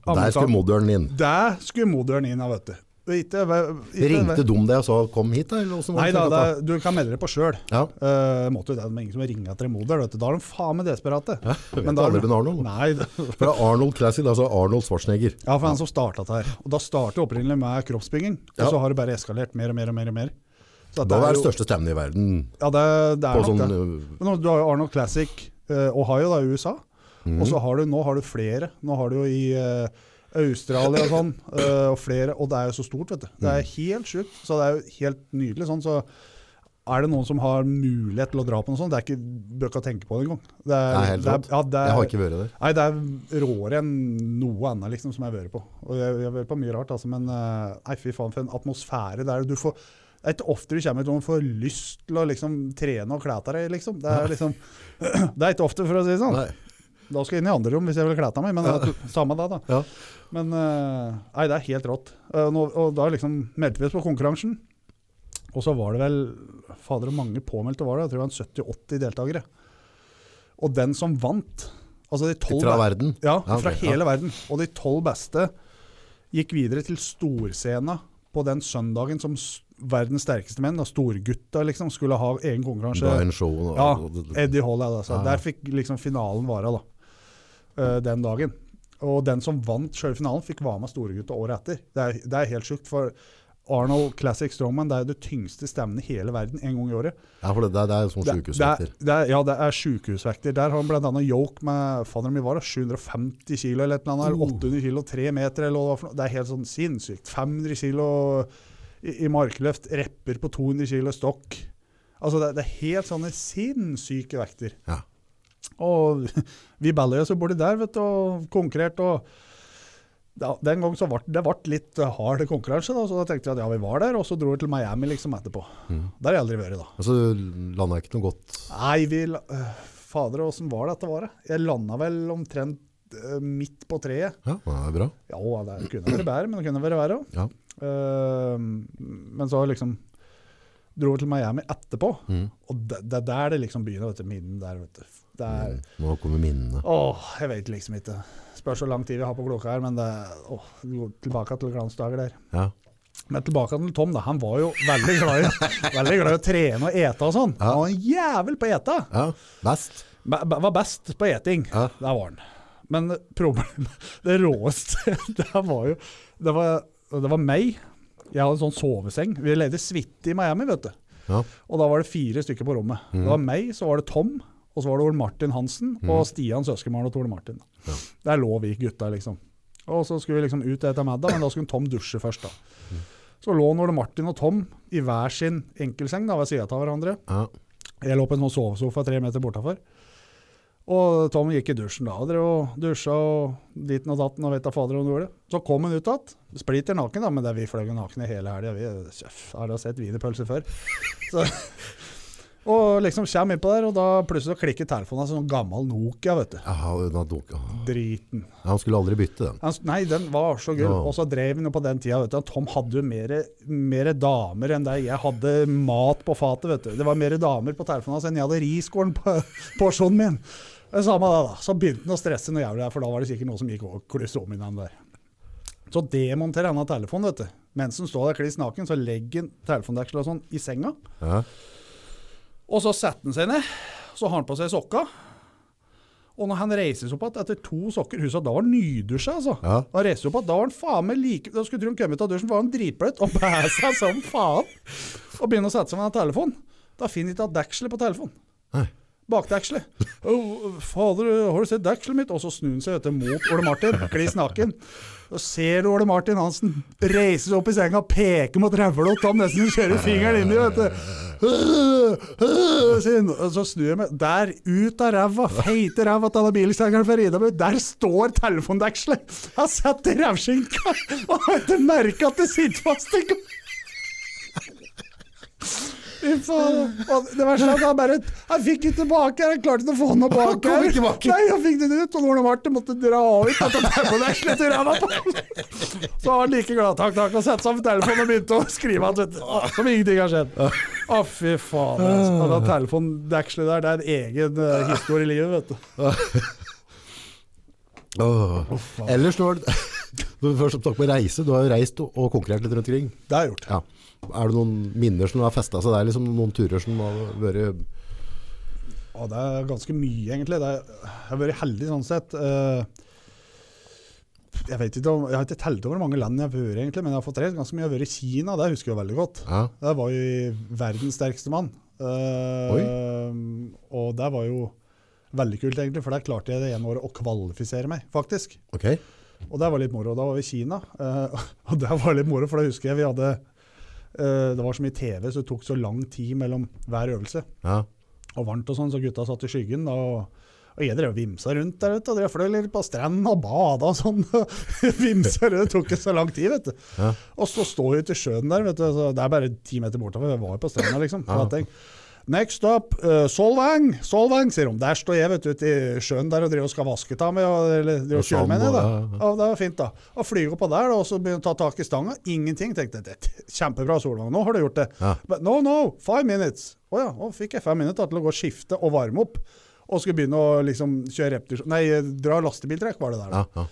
Der skulle moderen inn. Der skulle moderen inn, ja, vet du. Ikke, ikke, Ringte de deg og sa 'kom hit', da? Eller Nei da, det, er- du kan melde deg på sjøl. Ja. Uh, måtte det, det er ingen som ringer etter moder. Vet du. Da er de faen meg desperate. Ja, jeg vet aldri med Arnold. Nei, det, For det er Arnold Classic, altså Arnold Schwarzenegger. Ja, for han som starta det her. Og da startet det opprinnelig med kroppsbygging, og Ja. så har det bare eskalert mer og mer og mer. og mer. Det er det største stemmen i verden Ja, det, det er nok sånn det. øh, Men du har jo Arnold Classic, eh, Ohio da, i USA. mm. Og så har du, nå har du flere. Nå har du jo i uh, Australia og sånn, uh, og flere. Og det er jo så stort, vet du. Det Mhm. er helt sjukt. Så det er jo helt nydelig sånn. Så er det noen som har mulighet til å dra på noe sånt, det er ikke, bør ikke tenke på det engang. Det er, Nei, helt det er, ja, det er, Jeg har ikke vært der. Nei, det er råere enn noe annet liksom, som jeg har vært på. Og jeg, jeg har vært på mye rart, altså, men eh, nei, fy faen for en atmosfære der. Du får, det er ikke ofte du kommer til å få lyst til å liksom, trene og klæte deg, liksom. Det er, liksom, det er ikke ofte, for å si det sånn. Nei. Da skal jeg inn i andre rom hvis jeg vil klæte meg, men det er samme det, da. Ja. Men eh, nei, det er helt rått. Eh, nå, og da liksom meldte vi oss på konkurransen. Og så var det vel Fader, og mange påmeldte var det? Jeg tror det var 70-80 deltakere. Og den som vant Altså de tolv Fra verden. Ja, Ja, okay, ok, hele verden. Og de tolv beste gikk videre til storscena på den søndagen som verdens sterkeste menn, da, storgutta, liksom, skulle ha egen konkurranse. Brian Show og, Ja, Eddie Hall, altså. Ja. Der fikk liksom finalen vare, da. eh, den dagen. Og den som vant sjøl finalen, fikk være med storegutta året etter. Det er, det er helt sjukt, for Arnold Classic Strongman det er det tyngste stevnet i hele verden en gang i året. Ja, for det, det, det er sånn Det, det, er, sjukehusvekter. det er, ja, det er sjukehusvekter. Der har han bl.a. yoke med fader min var 750 kilo eller et eller annet, eller Uh. 800 kilo, 3 meter eller hva det var for noe. Det er helt sånn sinnssykt. 500 kilo i, i markløft, repper på 200 kilo stokk. Altså det, det er helt sånne sinnssyke vekter. Ja. Og vi balla jo så borti der, vet du, og konkurrerte. og da, Den gangen så ble det ble litt hard konkurranse, da, så da tenkte jeg at ja, vi var der, og så dro vi til Miami liksom etterpå. Mm. Der har jeg aldri vært, da. Altså, du landa ikke noe godt Nei, vi øh, Fader, åssen var dette? Var? Jeg landa vel omtrent øh, midt på treet. Ja, det er bra. Ja, det kunne vært bedre, men det kunne vært verre òg. Ja. Men så liksom dro vi til Miami etterpå, Mm. og det, er der det liksom begynner. vet du, Minnen der, vet du. Det er, Mm. Nå kommer minnene. Åh, jeg vet liksom ikke. Spørs hvor lang tid vi har på klokka her, men det åh, tilbake til glansdager der. Ja. Men tilbake til Tom, da. Han var jo veldig glad i, veldig glad i å trene og ete og sånn. Ja. Han var en jævel på å ete. ja, best. Be, be, Var best på eting. Ja. Der var han. Men problemet, det råeste, det var jo Det var, det var meg. Jeg hadde en sånn soveseng. Vi leide suite i Miami, vet du. Ja. Og da var det fire stykker på rommet. Det var meg, så var det Tom, og så var det Ole Martin Hansen og Stian søskenbarn og Tore Martin. Ja. Der lå vi gutta, liksom. Og så skulle vi liksom ut etter middag, men da skulle Tom dusje først. da. Så lå Ole Martin og Tom i hver sin enkelseng da, ved sida av hverandre. Ja. Jeg lå på en sånn sovesofa tre meter bortafor. Og Tom gikk i dusjen da, og drev og dusja og ditten og datten og vet da fader hva han gjorde. Så kom han ut igjen, splitter naken, da, men det er vi fløy naken nakne hele helga. Vi har da sett wienerpølse før. Så, og liksom kommer innpå der, og da plutselig klikker telefonen. av sånn gammel Nokia, vet du. Ja, den hadde dukket- ja. Driten. Han skulle aldri bytte den. Han, nei, den var så gull. Ja. Og så drev han jo på den tida. vet du. Tom hadde jo mer damer enn deg. jeg hadde mat på fatet. vet du. Det var mer damer på telefonen hans enn jeg hadde riskorn på porsjonen min. Det samme da, da. Så begynte han å stresse noe jævlig, for da var det sikkert noe som gikk over innan der. Så demonterer han av telefonen, vet du. Mens han står der kliss naken, så legger han telefondekselet sånn i senga. Ja. Og så setter han seg ned, så har han på seg sokka. Og når han reiser seg opp igjen etter to sokker Husk at da var han nydusja, altså. Ja. Da reiser opp at, da var han faen meg like Da skulle tro han kom ut av dusjen, var han dritbløt og bæ seg som faen. Og begynner å sette seg med en telefon. Da finner han ikke dekselet på telefonen. Bakdekselet. Oh, fader, har du sett dekselet mitt? Og så snur han seg etter mot Ole Martin, kliss naken. Så ser du Ole Martin Hansen reise seg opp i senga, peke mot rævla han nesten kjører fingeren inni, vet du. Sin. Så snur jeg meg. Der, ut av ræva, feite ræva til denne bilstengeren for Ida, der står telefondekselet. Jeg setter rævskinka og har ikke merka at det sitter fast. Og det verste er at han bare Han fikk ikke tilbake, han klarte ikke å få den tilbake. Han kom ikke tilbake. Nei, han fikk den ut, og Ole det, måtte dra ut til ræva på. Så var han like glad, takk, takk, og satte seg på telefonen og begynte å skrive at, vet som ingenting har skjedd. Å, fy faen. Altså. Det telefondekselet der, det er en egen eh, historie i livet, vet du. Oh. Ellers står du når vi først snakker reise, du har jo reist og, konkurrert litt rundt omkring. Det har jeg gjort. Ja. Er det noen minner som har festa seg der? Liksom noen turer som har vært Ja, det er ganske mye, egentlig. Det er, jeg har vært heldig sånn sett. Eh, jeg vet ikke om, jeg har ikke telt over hvor mange land jeg har vært, egentlig, men jeg har fått reist ganske mye. Jeg har vært i Kina, det husker jeg veldig godt. Ja. Der var jo verdens sterkeste mann. Oi. og det var jo veldig kult, egentlig, for der klarte jeg det ene året å kvalifisere meg, faktisk. Ok. Og det var litt moro. Da var vi i Kina, eh, og det var litt moro, for da husker jeg vi hadde eh, Det var så mye TV, så det tok så lang tid mellom hver øvelse. Ja. Og varmt og sånn, så gutta satt i skyggen. da, og og jeg drev og vimsa rundt der, ute. og drev fløy litt på strendene og bada og sånn. vimsa rundt, det tok ikke så lang tid, vet du. Ja. Og så står vi ute i sjøen der, vet du, så det er bare ti meter bortover, Vi var jo på stranda, liksom. Ja. Next up, uh, Solvang, Solvang, sier de. Der står jeg vet du, ute i sjøen der og driver og skal vaske ta med, eller driver og kjører med sand da. og- det var fint, da. Og flyger oppå der, da, og så begynner å ta tak i stanga. Ingenting. Tenkte jeg, det kjempebra, Solvang. Nå har du gjort det. Ja. But no, no, five minutes. Å ja, nå fikk jeg fem minutter til å gå og skifte og varme opp. Og skulle begynne å liksom kjøre reptil... Nei, dra lastebiltrekk var det der. da. Ja, ja.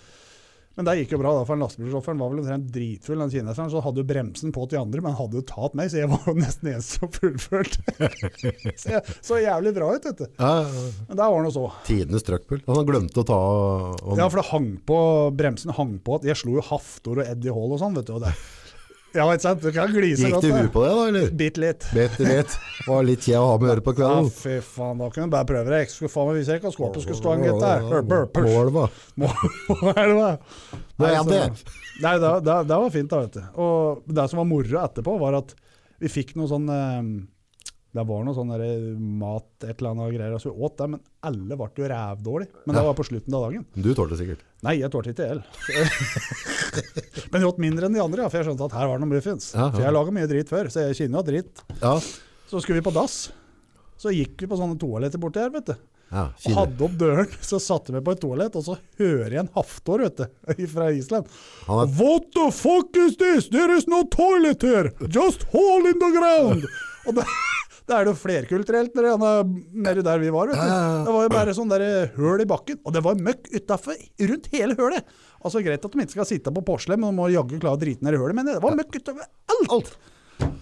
Men det gikk jo bra, da, for lastebilsjåføren var vel omtrent dritfull, den kineseren. Så hadde jo bremsen på til de andre, men hadde jo tatt meg, så jeg var jo nesten eneste som fullførte. så jeg så jævlig bra ut, vet du. Ja, ja. Men der var det nå så. Tidenes trøkkpull. Han glemte å ta og... Ja, for det hang på, bremsen hang på at jeg slo jo Haftor og Eddie Hall og sånn, vet du. Og det. Ja, ikke sant? Du kan glise Gikk godt. Gikk du huet på det, da? eller? Bitte litt. Bitte litt. Var litt kjed å ha med å på på Ja, fy faen, da kunne du bare prøve det. Jeg skulle faen meg vise deg hva skåpet skulle stå gutt. Målva. Er Nei, det. Nei, det, det, det var fint da, vet du. Og det som var moro etterpå, var at vi fikk noe sånn eh, Det var noe sånn der mat, et eller annet greier. Altså, vi åt det, men alle ble jo rævdårlige. Men det var på slutten av dagen. Du tålte sikkert. Nei, jeg tålte ikke el. men jeg åt mindre enn de andre, ja, for jeg skjønte at her var det noe muffins. Ja, ja. For jeg laga mye dritt før, så jeg kjenner jo dritt. Ja. Så skulle vi på dass. Så gikk vi på sånne toaletter borti her, vet du. ja Og hadde opp døren, så satte vi på et toalett, og så hører jeg en haftor, vet du, fra Island. Han er, What the fuck is this? There is no toilet here! Just hole in the ground! Og det, det er jo flerkulturelt nede der vi var. Vet du. Det var jo bare sånn der høl i bakken, og det var møkk utafor rundt hele hølet. Altså Greit at de ikke skal sitte på porselen, men de må jaggu klare å drite ned i hølet. Men det var møkk utover alt! alt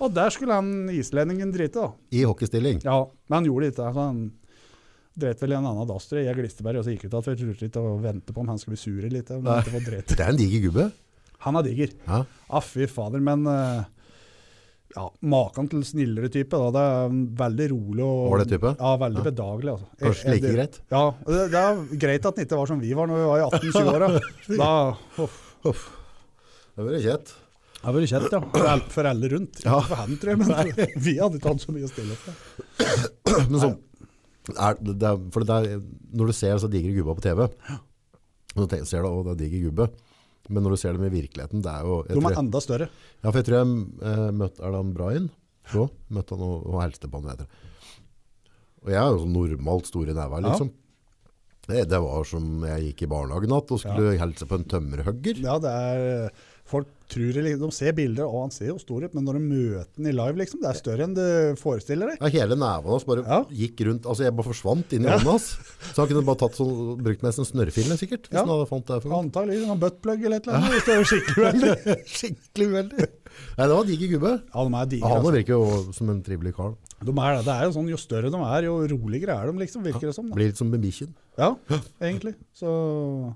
Og der skulle han islendingen drite, da. i hockeystilling. Ja, men han gjorde det ikke. Altså, han dreit vel i en annen dass, tror jeg. Glisteberg, og så gikk ut at vi turte ikke å vente på om han skulle bli sur han ikke. Det er en diger gubbe. Han er diger. Ja. Ah, fy fader, men eh, ja, Maken til snillere type. Da. Det er veldig rolig og Var det type? Ja, veldig Ja. bedagelig. Altså. Kanskje like greit? Ja, det, det er greit at han ikke var som vi var når vi var i 18-20-åra. Da uff, Uff. Det var kjett. det hadde vært kjett, ja. For, for alle rundt. Ja. For han, tror jeg, men vi hadde ikke hatt så mye å stille med. Men sånn, er, det er, for det er, når du ser så digre gubba på TV, så du ser du at det er diger gubbe. Men når du ser dem i virkeligheten, det er jo... De er enda større. Ja, for jeg tror jeg eh, møtte, er han Brian? Så, møtte han og, og helste på han, heter. Og jeg er jo sånn normalt stor i neva, Ja. liksom. Det, det var som jeg gikk i barnehagen natt og skulle helse på en tømmerhugger. Ja, det er Folk tror det, de ser bilder, og han ser jo stor ut, men når de møter den i live, liksom, det er større enn du forestiller deg. Ja, hele neven hans bare Ja. gikk rundt, altså jeg bare forsvant inn i Ja. hånda hans. Så han kunne bare tatt sånn, brukt med en snørrfille sikkert, hvis Ja. han hadde fant det for godt. Antagelig en buttplug eller et eller annet. Ja. skikkelig uheldig. Skikkelig uheldig. Nei, det var diger gubbe. Ja, de er digre. Han Altså. virker jo som en trivelig kar. De er, det. det er jo sånn, Jo større de er, jo roligere er de, liksom, virker det som. Da. Blir litt som med bikkjen. Ja, egentlig. Så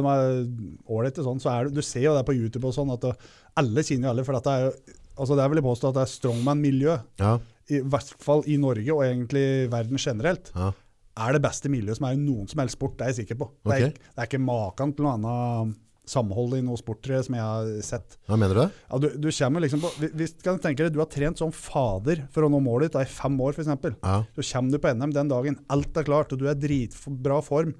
ålreite sånn. Så er det, du ser jo det på YouTube og sånn, at det, alle kjenner jo alle. For dette det er jo altså det er vel jeg påstå at det er strongman-miljø, Ja, i hvert fall i Norge og egentlig verden generelt. ja. er det beste miljøet som er i noen som helst sport. Det er jeg sikker på. Det, er, ikke- det er ikke maken til noe annet samhold i noe sport som jeg har sett. Hva mener du? Ja, du, du kommer liksom på, hvis- kan du tenke deg, du har trent som fader for å nå målet ditt da, i fem år f.eks. Ja. Så kommer du på NM den dagen, alt er klart, og du er i dritbra form,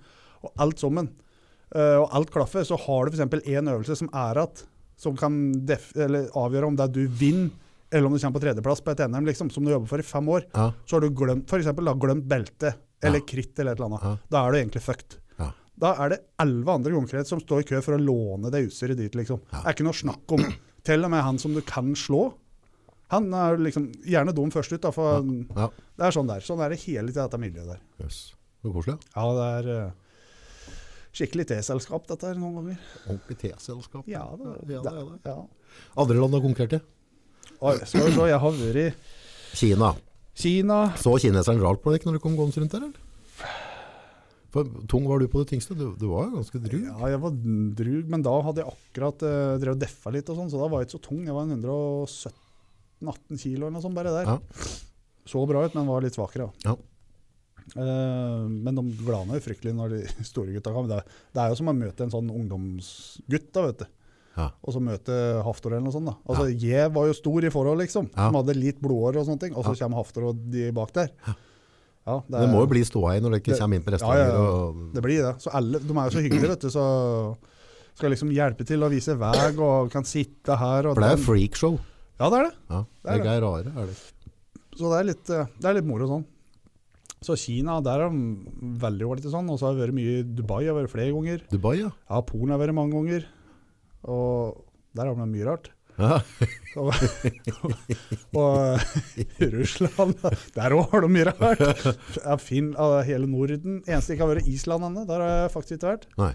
og alt sammen, eh, og alt klaffer, så har du f.eks. én øvelse som er at, som kan avgjøre om det er du vinner, eller om du kommer på tredjeplass på et NM, liksom, som du jobber for i fem år. Ja. Så har du glemt, da, glemt belte, eller Ja. kritt, eller et eller annet. Ja. Da er du egentlig fucked. Ja. Da er det elleve andre konkurrenter som står i kø for å låne det utstyret dit. liksom. Det er ikke noe snakk om. Til og med han som du kan slå, han er liksom gjerne dum først ut. da, for Ja. Det er sånn der. Sånn er det hele tida, dette miljøet der. Yes. Det er koselig. Ja, det er eh, skikkelig T-selskap, dette her, noen ganger. Ordentlig T-selskap. Ja, det, ja, det er det. ja. Andre land har konkurrert i? Skal vi se, jeg har vært i Kina. Kina. Så kineseren rart på deg når du kom gående rundt der, eller? For tung var du på det tyngste? Du, du var jo ganske drug. Ja, jeg var drug, men da hadde jeg akkurat uh, drevet og deffa litt, og sånn, så da var jeg ikke så tung. Jeg var 117-18 kilo eller noe sånt bare der. Ja. Så bra ut, men var litt svakere. Ja. Eh, men de glana jo fryktelig når de store gutta kommer. Det, det er jo som å møte en sånn ungdomsgutt, da, vet du. Ja. Og så møte Haftor eller noe sånt. da. Altså, Jeg var jo stor i forhold, liksom. Ja. Som hadde litt blodår og sånne ting. Og så kommer Haftor og de bak der. Ja, det, Det må jo bli ståa i når det ikke kommer inn på ja, restauranter. ja, ja. Og, Det blir det. Så alle, de er jo så hyggelige, vet du. Så skal liksom hjelpe til å vise vei og kan sitte her. For det er jo freakshow. Ja, det er det. Ja, Det det er er rare. Er det. Så det er litt, eh, det er litt moro sånn. Så Kina, der er de veldig ålreite sånn. Og så har jeg vært mye i Dubai, jeg har vært flere ganger. Dubai, ja. Ja, Polen har jeg vært mange ganger. Og der har de mye rart. ja. Og, og i Russland, der òg har de mye rart. Ja, Finn, hele Norden. Eneste ikke har vært Island ennå. Der har jeg faktisk ikke vært. Nei.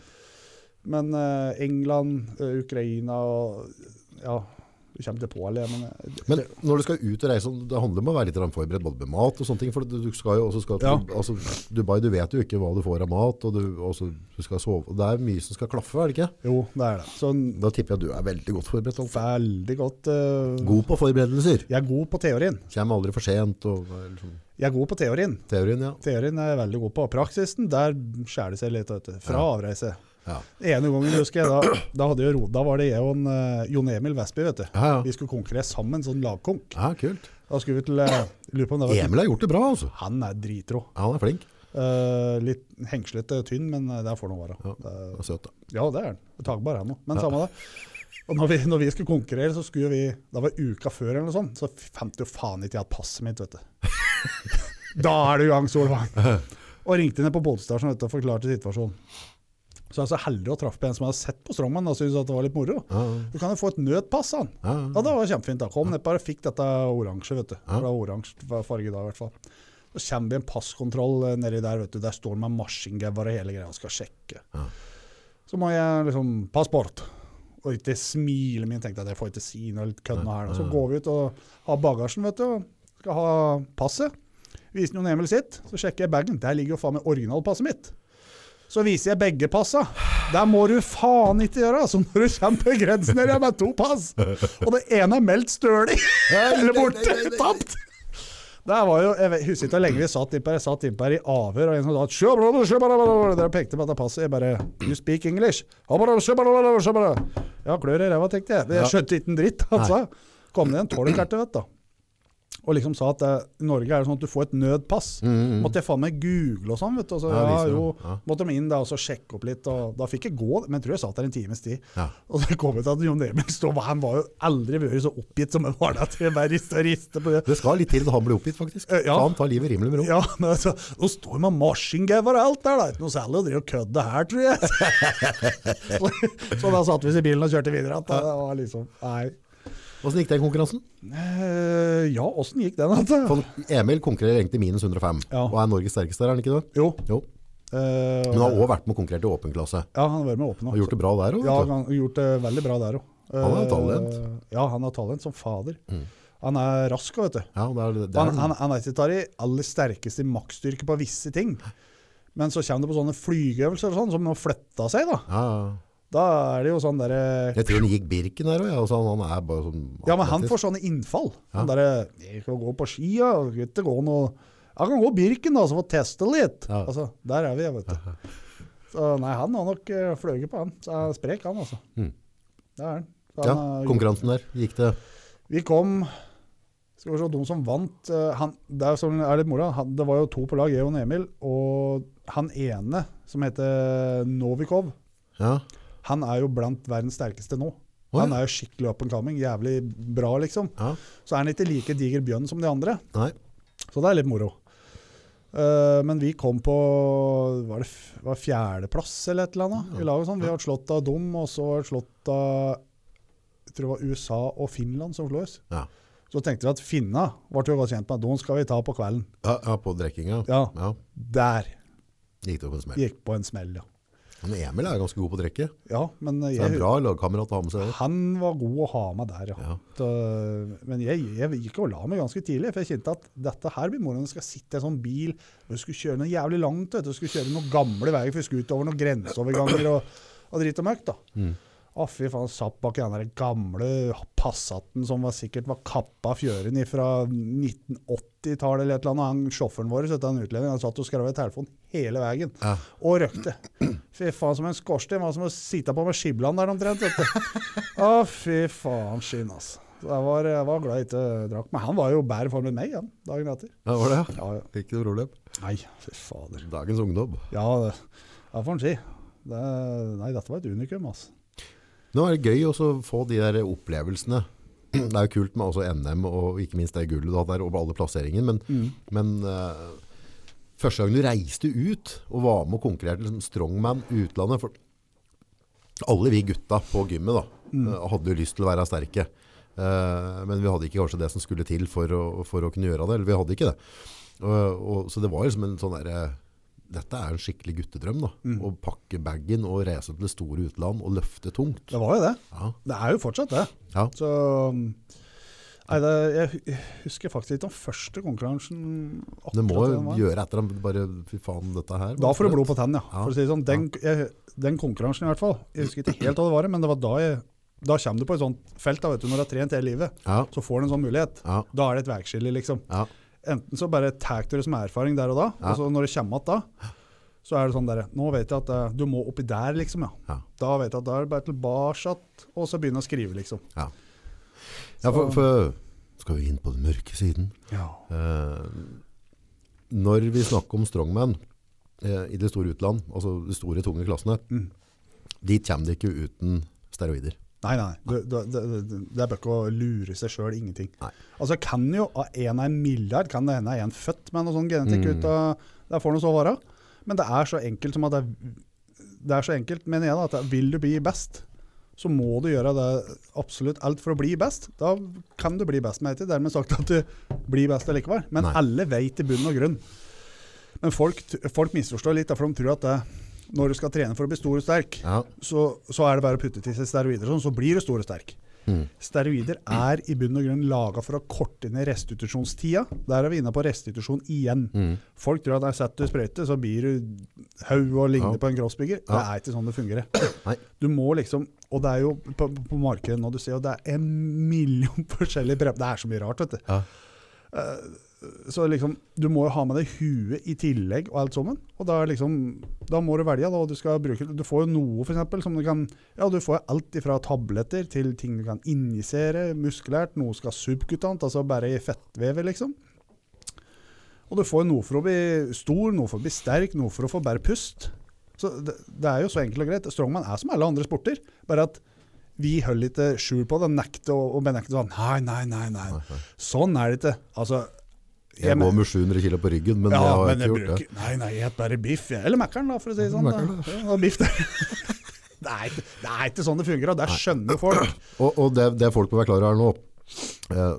Men eh, England, eh, Ukraina og Ja, du kommer til Pål. Men, eh, Men når du skal ut og reise, det handler om å være litt forberedt både med mat og sånne ting. For du skal jo også skal til Ja. altså, Dubai, du vet jo ikke hva du får av mat, og du, også, du skal sove. Det er mye som skal klaffe, er det ikke? jo, det er det. Så Da tipper jeg at du er veldig godt forberedt. Alf. veldig godt Uh, God på forberedelser. Jeg er god på teorien. Kommer aldri for sent. Og, sånn. Jeg er god på teorien. Teorien, ja. Teorien er jeg veldig god på. Praksisen, der skjærer det seg litt. Fra Ja. avreise. Ja. ene gangen husker jeg, da, da, hadde jeg, da var det jeg og en, uh, Jon Emil Vestby. vet du. Ja, ja. Vi skulle konkurrere sammen, sånn lagkonk. ja, kult. Da skulle vi til uh, på det Emil har gjort det bra, altså. Han er dritrå. Ja, han er flink. Uh, litt hengslete tynn, men det får nå være. Ja. Det, søt, da. ja, det er han. Tagbar han òg. Men samme det. Og når vi, når vi skulle konkurrere, så skulle vi Da var uka før, eller noe sånt, så fant jo faen ikke jeg passet mitt, vet du. da er du i gang, Solvang. Og ringte ned på politistasjonen og forklarte situasjonen. Så jeg er så heldig å traffe på en som hadde sett på Strongman og syntes at det var litt moro. Ja, Du kan jo få et nødpass, han. ja, Ja, ja. det var kjempefint. da. Kom nedpå og fikk dette oransje, vet du. Ja. Det var oransje farge da, i hvert fall. Så kommer vi en passkontroll eh, nedi der, vet du. Der står det med maskingevær og hele greia og skal sjekke. Ja. Så må jeg liksom Passport. Og ikke smile min, tenkte jeg. Jeg får ikke si noe litt kødd her. da. Så går vi ut og har bagasjen, vet du. og Skal ha passet. Viser Jon Emil sitt. Så sjekker jeg bagen. Der ligger jo faen meg originalpasset mitt. Så viser jeg begge passa. Det må du faen ikke gjøre! Altså, når du kommer til grensen her med to pass, og det ene er meldt stølig eller borte, tapt! Det var jo, Jeg husker ikke hvor lenge vi satt innpå her. Jeg satt innpå her i avhør, og en som sa «Sjøbrød, sjøbrød», Dere pekte på dette passet. Jeg bare You speak English? Ja, klør i ræva, tenkte jeg. Jeg skjønte ikke en dritt, han sa. Kom det en tolvkarte, vet du. Og liksom sa at det, i Norge er det sånn at du får et nødpass. Mm, Måtte jeg faen meg google og sånn, vet du. Og så, Ja, ja, jo, Ja. måtte de inn der og så sjekke opp litt. Og da fikk jeg gå, men jeg tror jeg satt der en times tid. Ja. Og så kom det til at Jon Emil stod, han var jo aldri vært så oppgitt som han var da. til å riste og riste på det. Det skal litt til da han blir oppgitt, faktisk. Eh, ja. Så han tar livet rimelig med ro. Ja, men altså, nå står med marsjingever og alt der, da. Ikke noe særlig å drive og kødde her, tror jeg. så, så da satte vi oss i bilen og kjørte videre. At det var liksom, nei. Hvordan gikk den konkurransen? Eh, ja, åssen gikk den? Altså? Emil konkurrerer egentlig minus 105, Ja. og er Norges sterkeste der, er han ikke det? Jo. Jo. eh, Men han har også vært med og konkurrert i åpen klasse. ja, han har vært med åpen Har gjort det bra der Ja, han har gjort det veldig bra der òg. Han har talent. Ja, han har talent som fader. Mm. Han er rask, vet du. Ja, det er, det er, Han, han, han er ikke tar i aller sterkeste maksstyrke på visse ting. Men så kommer det på sånne flygeøvelser og sånn, som nå flytte seg, da. ja, ja. Da er det jo sånn derre Jeg tror han gikk Birken her òg. Ja, altså, han er bare sånn Ja, men han får sånne innfall. Ja. Han derre 'Jeg skal gå på ski, ja. Ikke gå noe Han kan gå Birken da, så få teste litt. Ja. Altså, der er vi, vet du. Så nei, han har nok uh, fløyet på han. Så han er sprek, han altså. Mm. Det er han. Ja, han er- konkurransen der, gikk det Vi kom Skal vi se, de som vant eh, han, Det er, sånn, er litt moro. Det var jo to på lag, jeg og Emil. Og han ene, som heter Novikov, Ja, han er jo blant verdens sterkeste nå. Oi. Han er jo skikkelig up and coming. Jævlig bra, liksom. ja, Så er han ikke like diger bjønn som de andre. nei Så det er litt moro. Uh, men vi kom på var det var fjerdeplass eller et eller annet i laget. Sånn. Vi har slått av dem, og så har vi slått av jeg tror det var USA og Finland som slo oss. Ja, Så tenkte vi at finna ble vi godt kjent med. Dem skal vi ta på kvelden. ja, ja på drikkinga Ja, ja. der Gikk det på en smell gikk på en smell, ja. Men Emil er ganske god på å drikke Ja, men Så det er en jeg, bra lagkamerat å ha med seg han var god å ha med der, ja. Ja, Så, men jeg, jeg gikk og la meg ganske tidlig, for jeg kjente at dette her blir moro Du skal sitte i en sånn bil og du skulle kjøre noe jævlig langt. Du. Skulle kjøre noen gamle veier, for vi skulle utover noen grenseoverganger og, og dritt og møkk. da. Mm. Å, fy faen, satt bak den gamle Passaten som var, sikkert var kappa fjøren fra 1980-tallet eller et eller annet. Han sjåføren vår, så han utlending, han satt og skrev i telefonen hele veien. ja. Og røkte. Fy faen, som en skorsten. Var som å sitte på med skibland der omtrent. Å, fy faen skinn, altså. Jeg var, jeg var glad jeg ikke drakk. Men han var jo bedre form enn meg ja, dagen etter. ja var det? Ja, ja. Ikke noe problem Nei, fy fader. Dagens ungdom Ja, det det får en si. Det, nei, dette var et unikum, altså. Det gøy å få de der opplevelsene Det er jo kult med også NM og ikke minst det gullet du hadde der og alle plasseringen Men, men uh, første gang du reiste ut og var med og konkurrerte liksom strongman utlandet for alle vi gutta på gymmet da, mm. hadde jo lyst til å være sterke. Uh, men vi hadde ikke kanskje det som skulle til for å, for å kunne gjøre det. Eller vi hadde ikke det. Uh, og, så det var liksom en sånn derre Dette er en skikkelig guttedrøm. da. Å pakke bagen og reise til det store utland og løfte tungt. Det var jo det. Ja, Det er jo fortsatt det. ja. Så Nei, det, jeg husker faktisk ikke den første konkurransen. Det må gjøre etter dem. Bare fy faen, dette her. Da får du blod på tenn, ja. Ja. Si sånn. Den, jeg, den konkurransen i hvert fall. Jeg husker ikke helt hva det var, men det var da jeg da kommer du på et sånt felt da, vet du, når du har trent hele livet. Ja, Så får du en sånn mulighet. ja, Da er det et veiskille, liksom. Enten så bare tar det som erfaring der og da, Ja. og så når det kommer igjen da, så er det sånn der, nå vet jeg at uh, du må oppi der, liksom, ja. Ja. Da vet jeg at da er det bare tilbake, og så begynne å skrive, liksom. ja. ja for, for skal vi inn på den mørke siden. Ja. Uh, når vi snakker om strongman uh, i det store utland, altså de store, tunge klassene, Mm. dit kommer det ikke uten steroider. Nei, nei. Du, det, det, det er bare ikke å lure seg sjøl, ingenting. Nei. Altså kan jo, av en av en milliard, kan det hende er en født med noe sånn genetikk Mm. ut av Det får noe så være. Men det er så enkelt som at det, det er så enkelt, mener jeg, da, at det, vil du bli best, så må du gjøre det absolutt alt for å bli best. Da kan du bli best. med det. dermed sagt at du blir best allikevel. Men Nei. alle vet i bunn og grunn. Men folk, folk misforstår litt, for de tror at det, når du skal trene for å bli stor og sterk, Ja. så, så er det bare å putte til seg steroider, sånn, så blir du stor og sterk. Mm. Steroider er i bunn og grunn laga for å korte ned restitusjonstida. Der er vi inne på restitusjon igjen. Mm. Folk tror at setter du sprøyte, så blir du haug og ligner Ja. på en crossbygger. Det er ikke sånn det fungerer. Nei. Du må liksom, og det er jo på, på markedet nå, du ser jo det er en million forskjellige prep. Det er så mye rart, vet du. Ja. Så liksom, du må jo ha med deg huet i tillegg og alt sammen. Og da, liksom, da må du velge. Da, du, skal bruke, du får jo noe eksempel, som du kan Ja, du får alt fra tabletter til ting du kan injisere muskulært. Noe skal subkutant, altså bare i fettvevet, liksom. Og du får noe for å bli stor, noe for å bli sterk, noe for å få bedre pust. Så det, det er jo så enkelt og greit. Strongman er som alle andre sporter, bare at vi holder ikke skjul på det, nekter å og benekte sånn Nei, nei, nei. nei. Sånn er det ikke. Altså, Jeg jeg går med 700 kilo på ryggen, men ja, jeg har men ikke jeg gjort det. Nei, nei, jeg spiser bare biff. jeg. Eller Mækkern, for å si det sånn. Ja, biff der. det, er ikke, det er ikke sånn det fungerer, det skjønner jo folk. Og, og det, det folk må være klar over nå, eh,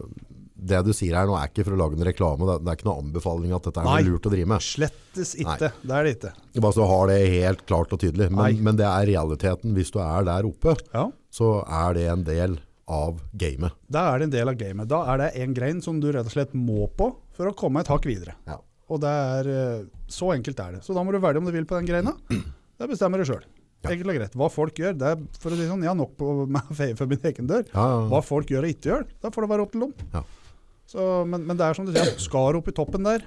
det du sier her nå er ikke for å lage en reklame, det er, ikke noe anbefaling at dette er Nei. lurt å drive med. Slettes ikke. Det er det ikke. Bare så har det helt klart og tydelig. Men, men det er realiteten. Hvis du er der oppe, Ja. så er det en del av gamet. Da er det en del av gamet. Da er det en grein som du rett og slett må på for å komme et hakk videre. Ja. Og det er eh, så enkelt er det. Så da må du velge om du vil på den greina. Det bestemmer du sjøl. Ja. Enkelt og greit. Hva folk gjør, det er for å si sånn, jeg har nok på meg for min egen dør. Ja, ja, Hva folk gjør og ikke gjør, da får det være opp til dem. Ja. Så, men, men det er som du sier, skar opp i toppen der,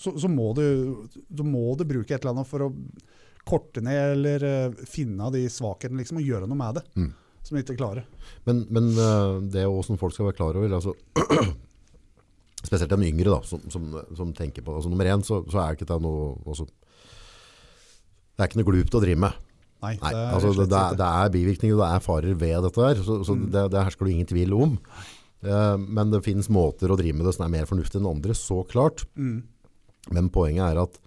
så, så, må du, så må du bruke et eller annet for å korte ned eller eh, finne de svakhetene liksom, og gjøre noe med det. Mm. Som ikke klarer. Men, men eh, det er hvordan folk skal være klar over altså, Spesielt de yngre da, som, som, som tenker på altså, Nummer én så, så er ikke det noe altså, Det er ikke noe glupt å drive med. Nei, det er altså, det, det, er, det er bivirkninger, det er farer ved dette her, så, så Mm. det, det hersker det ingen tvil om. Eh, men det finnes måter å drive med det som er mer fornuftig enn andre, så klart. Mm. Men poenget er at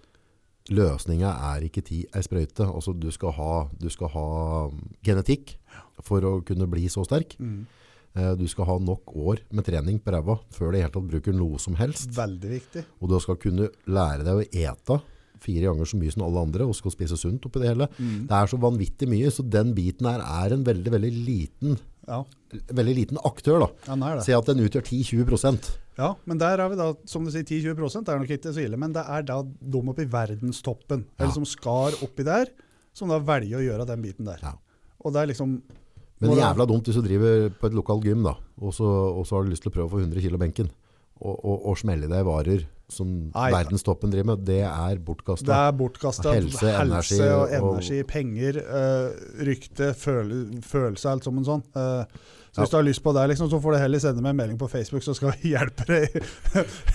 løsninga er ikke ti ei sprøyte. Altså, du, skal ha, du skal ha genetikk for å kunne bli så sterk. Mm. Eh, Du skal ha nok år med trening på ræva før du tatt bruker noe som helst. Veldig viktig. Og du skal kunne lære deg å ete fire ganger så mye som alle andre, og skal spise sunt oppi det hele. Mm. Det er så vanvittig mye, så den biten her er en veldig, veldig liten, Ja, veldig liten aktør. da. ja nei, Se at den utgjør 10-20 Ja, men der er vi da, som du sier, 10-20 er nok ikke så ille, men det er da de oppe i verdenstoppen, Ja. eller som skar oppi der, som da velger å gjøre den biten der. Ja. Og det er liksom Men det er jævla dumt hvis du driver på et lokalt gym, da, og så, og så har du lyst til å prøve å få 100 kilo benken, og, og, og smelle i deg varer som Nei. verdenstoppen driver med, det er Det er bortkasta. Helse, energi og og- penger, eh, rykte, føle, følelse, alt som en sånn. Eh, så hvis du har lyst på det, liksom, så får du heller sende meg en melding på Facebook, så skal vi hjelpe deg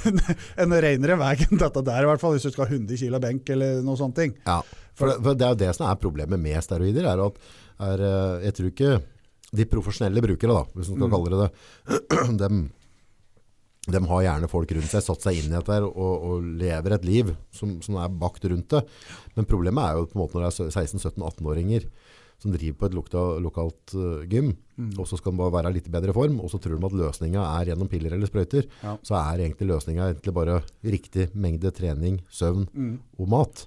en, en renere vei enn dette der, i hvert fall, hvis du skal ha 100 kilo benk eller noe sånt. Ja, for det, for det er jo det som er problemet med steroider, er at er, eh, jeg tror ikke de profesjonelle brukere, da, hvis man skal Mm. kalle det det, dem, dem har gjerne folk rundt seg, satt seg inn i dette og, og lever et liv som, som er bakt rundt det. Men problemet er jo på en måte når det er 16-17-18-åringer som driver på et lukta, lokalt uh, gym, Mm. og så skal de bare være litt i bedre form, og så tror de at løsninga er gjennom piller eller sprøyter. Ja. Så er egentlig løsninga bare riktig mengde trening, søvn Mm. og mat.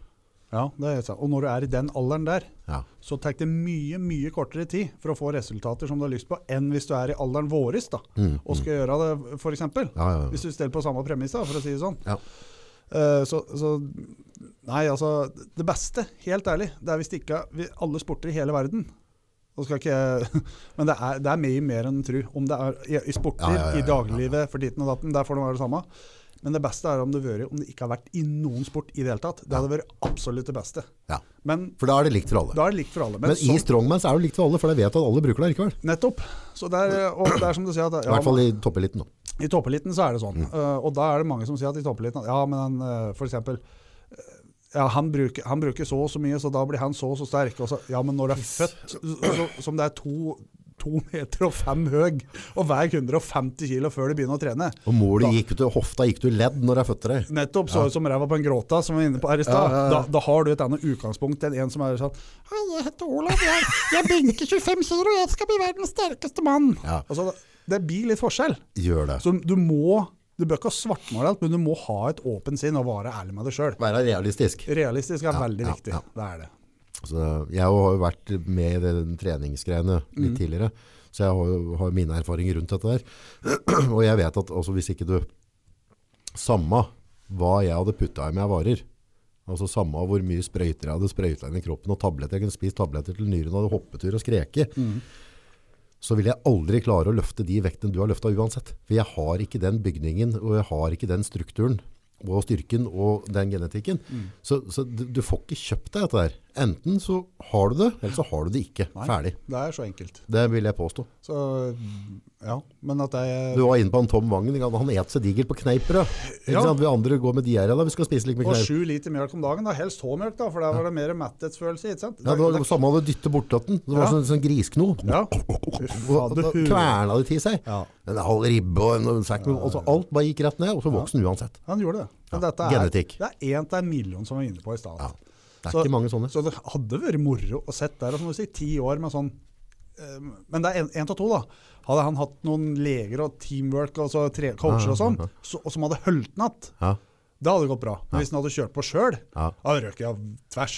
Ja, det er sant. Og når du er i den alderen der, Ja. så tar det mye mye kortere tid for å få resultater som du har lyst på, enn hvis du er i alderen våres da, Mm, og skal gjøre det, f.eks. Ja, ja, ja. Hvis du stiller på samme premiss, da, for å si det sånn. Ja. Uh, så, så Nei, altså Det beste, helt ærlig, det er hvis det ikke er alle sporter i hele verden. Skal ikke, men det er, det er mye mer enn tru. Om det er i, i sporter, i dagliglivet, for ditten og datten, der får det være det samme. Men det beste er om det, vært, om det ikke har vært i noen sport i det hele tatt. Det hadde vært absolutt det beste. Ja. Men For da er det likt for alle. da er det likt for alle. Men, sånn- i Strongman så er det likt for alle, for jeg vet at alle bruker det likevel. Nettopp. Så det er, og det er som du sier at, I hvert fall i toppeliten. da. I toppeliten så er det sånn. Mm. Uh, og da er det mange som sier at i toppeliten Ja, men uh, for eksempel eh, ja, han bruker, han bruker så og så mye, så da blir han så og så sterk. Og så, ja, men når du er født så, som det er to, to meter og fem høy og veier 150 kilo før du begynner å trene Og målet Da- gikk ut til hofta gikk du ledd når du er født der. Nettopp så Ja. ut som ræva på en gråta, som vi var inne på her i stad. Ja, ja, ja. Da, da har du et annet utgangspunkt enn en som er sånn Hei, jeg heter Olav, jeg, jeg benker 25 kilo, jeg skal bli verdens sterkeste mann. Ja, Altså, det blir litt forskjell. gjør det. Så du må Du bør ikke svartmale alt, men du må ha et åpent sinn og være ærlig med deg sjøl. Være realistisk. Realistisk er Ja, veldig ja, viktig. ja. Det er det. Så jeg har jo vært med i den treningsgreiene litt Mm. tidligere, så jeg har har mine erfaringer rundt dette der. Og jeg vet at altså, hvis ikke du Samme hva jeg hadde putta i meg av varer, altså samme hvor mye sprøyter jeg hadde sprøyta inn i kroppen, og tabletter, jeg kunne spist tabletter til nyren hadde hoppetur og skreke, Mm. så vil jeg aldri klare å løfte de vektene du har løfta uansett. For jeg har ikke den bygningen, og jeg har ikke den strukturen, og styrken, og den genetikken. Mm. Så, så du, du får ikke kjøpt deg dette der. Enten så har du det, eller så har du det ikke. Nei. Ferdig. Det er så enkelt. Det vil jeg påstå. Så ja, men at jeg Du var inne på han Tom Vangen. han et seg digert på kneippbrød. Ja. Vi andre går med diaré vi skal spise litt med Og kneip. sju liter mjølk om dagen, da. Helst tåmjølk, da, for der var det mer metthetsfølelse. ikke sant? Ja, det var det samme hadde dyttet bortatt den. Det var Ja. sånn, sånn griskno. Ja. Og kverna det til seg. Ja, En halv ribbe og en sekk med, altså alt bare gikk rett ned, og så voksen uansett. han gjorde det. Men dette er, genetikk. Det er én til en million som var inne på i stad. Ja. Det er Så- ikke mange sånne. Så det hadde vært moro å sett der, og som du sier, ti år med sånn eh, Men det er én av to, da. Hadde han hatt noen leger og teamwork og så tre, coacher og sånn, så, og som hadde holdt den igjen, Ja, det hadde gått bra. Men hvis han hadde kjørt på sjøl, ja. hadde røket av tvers.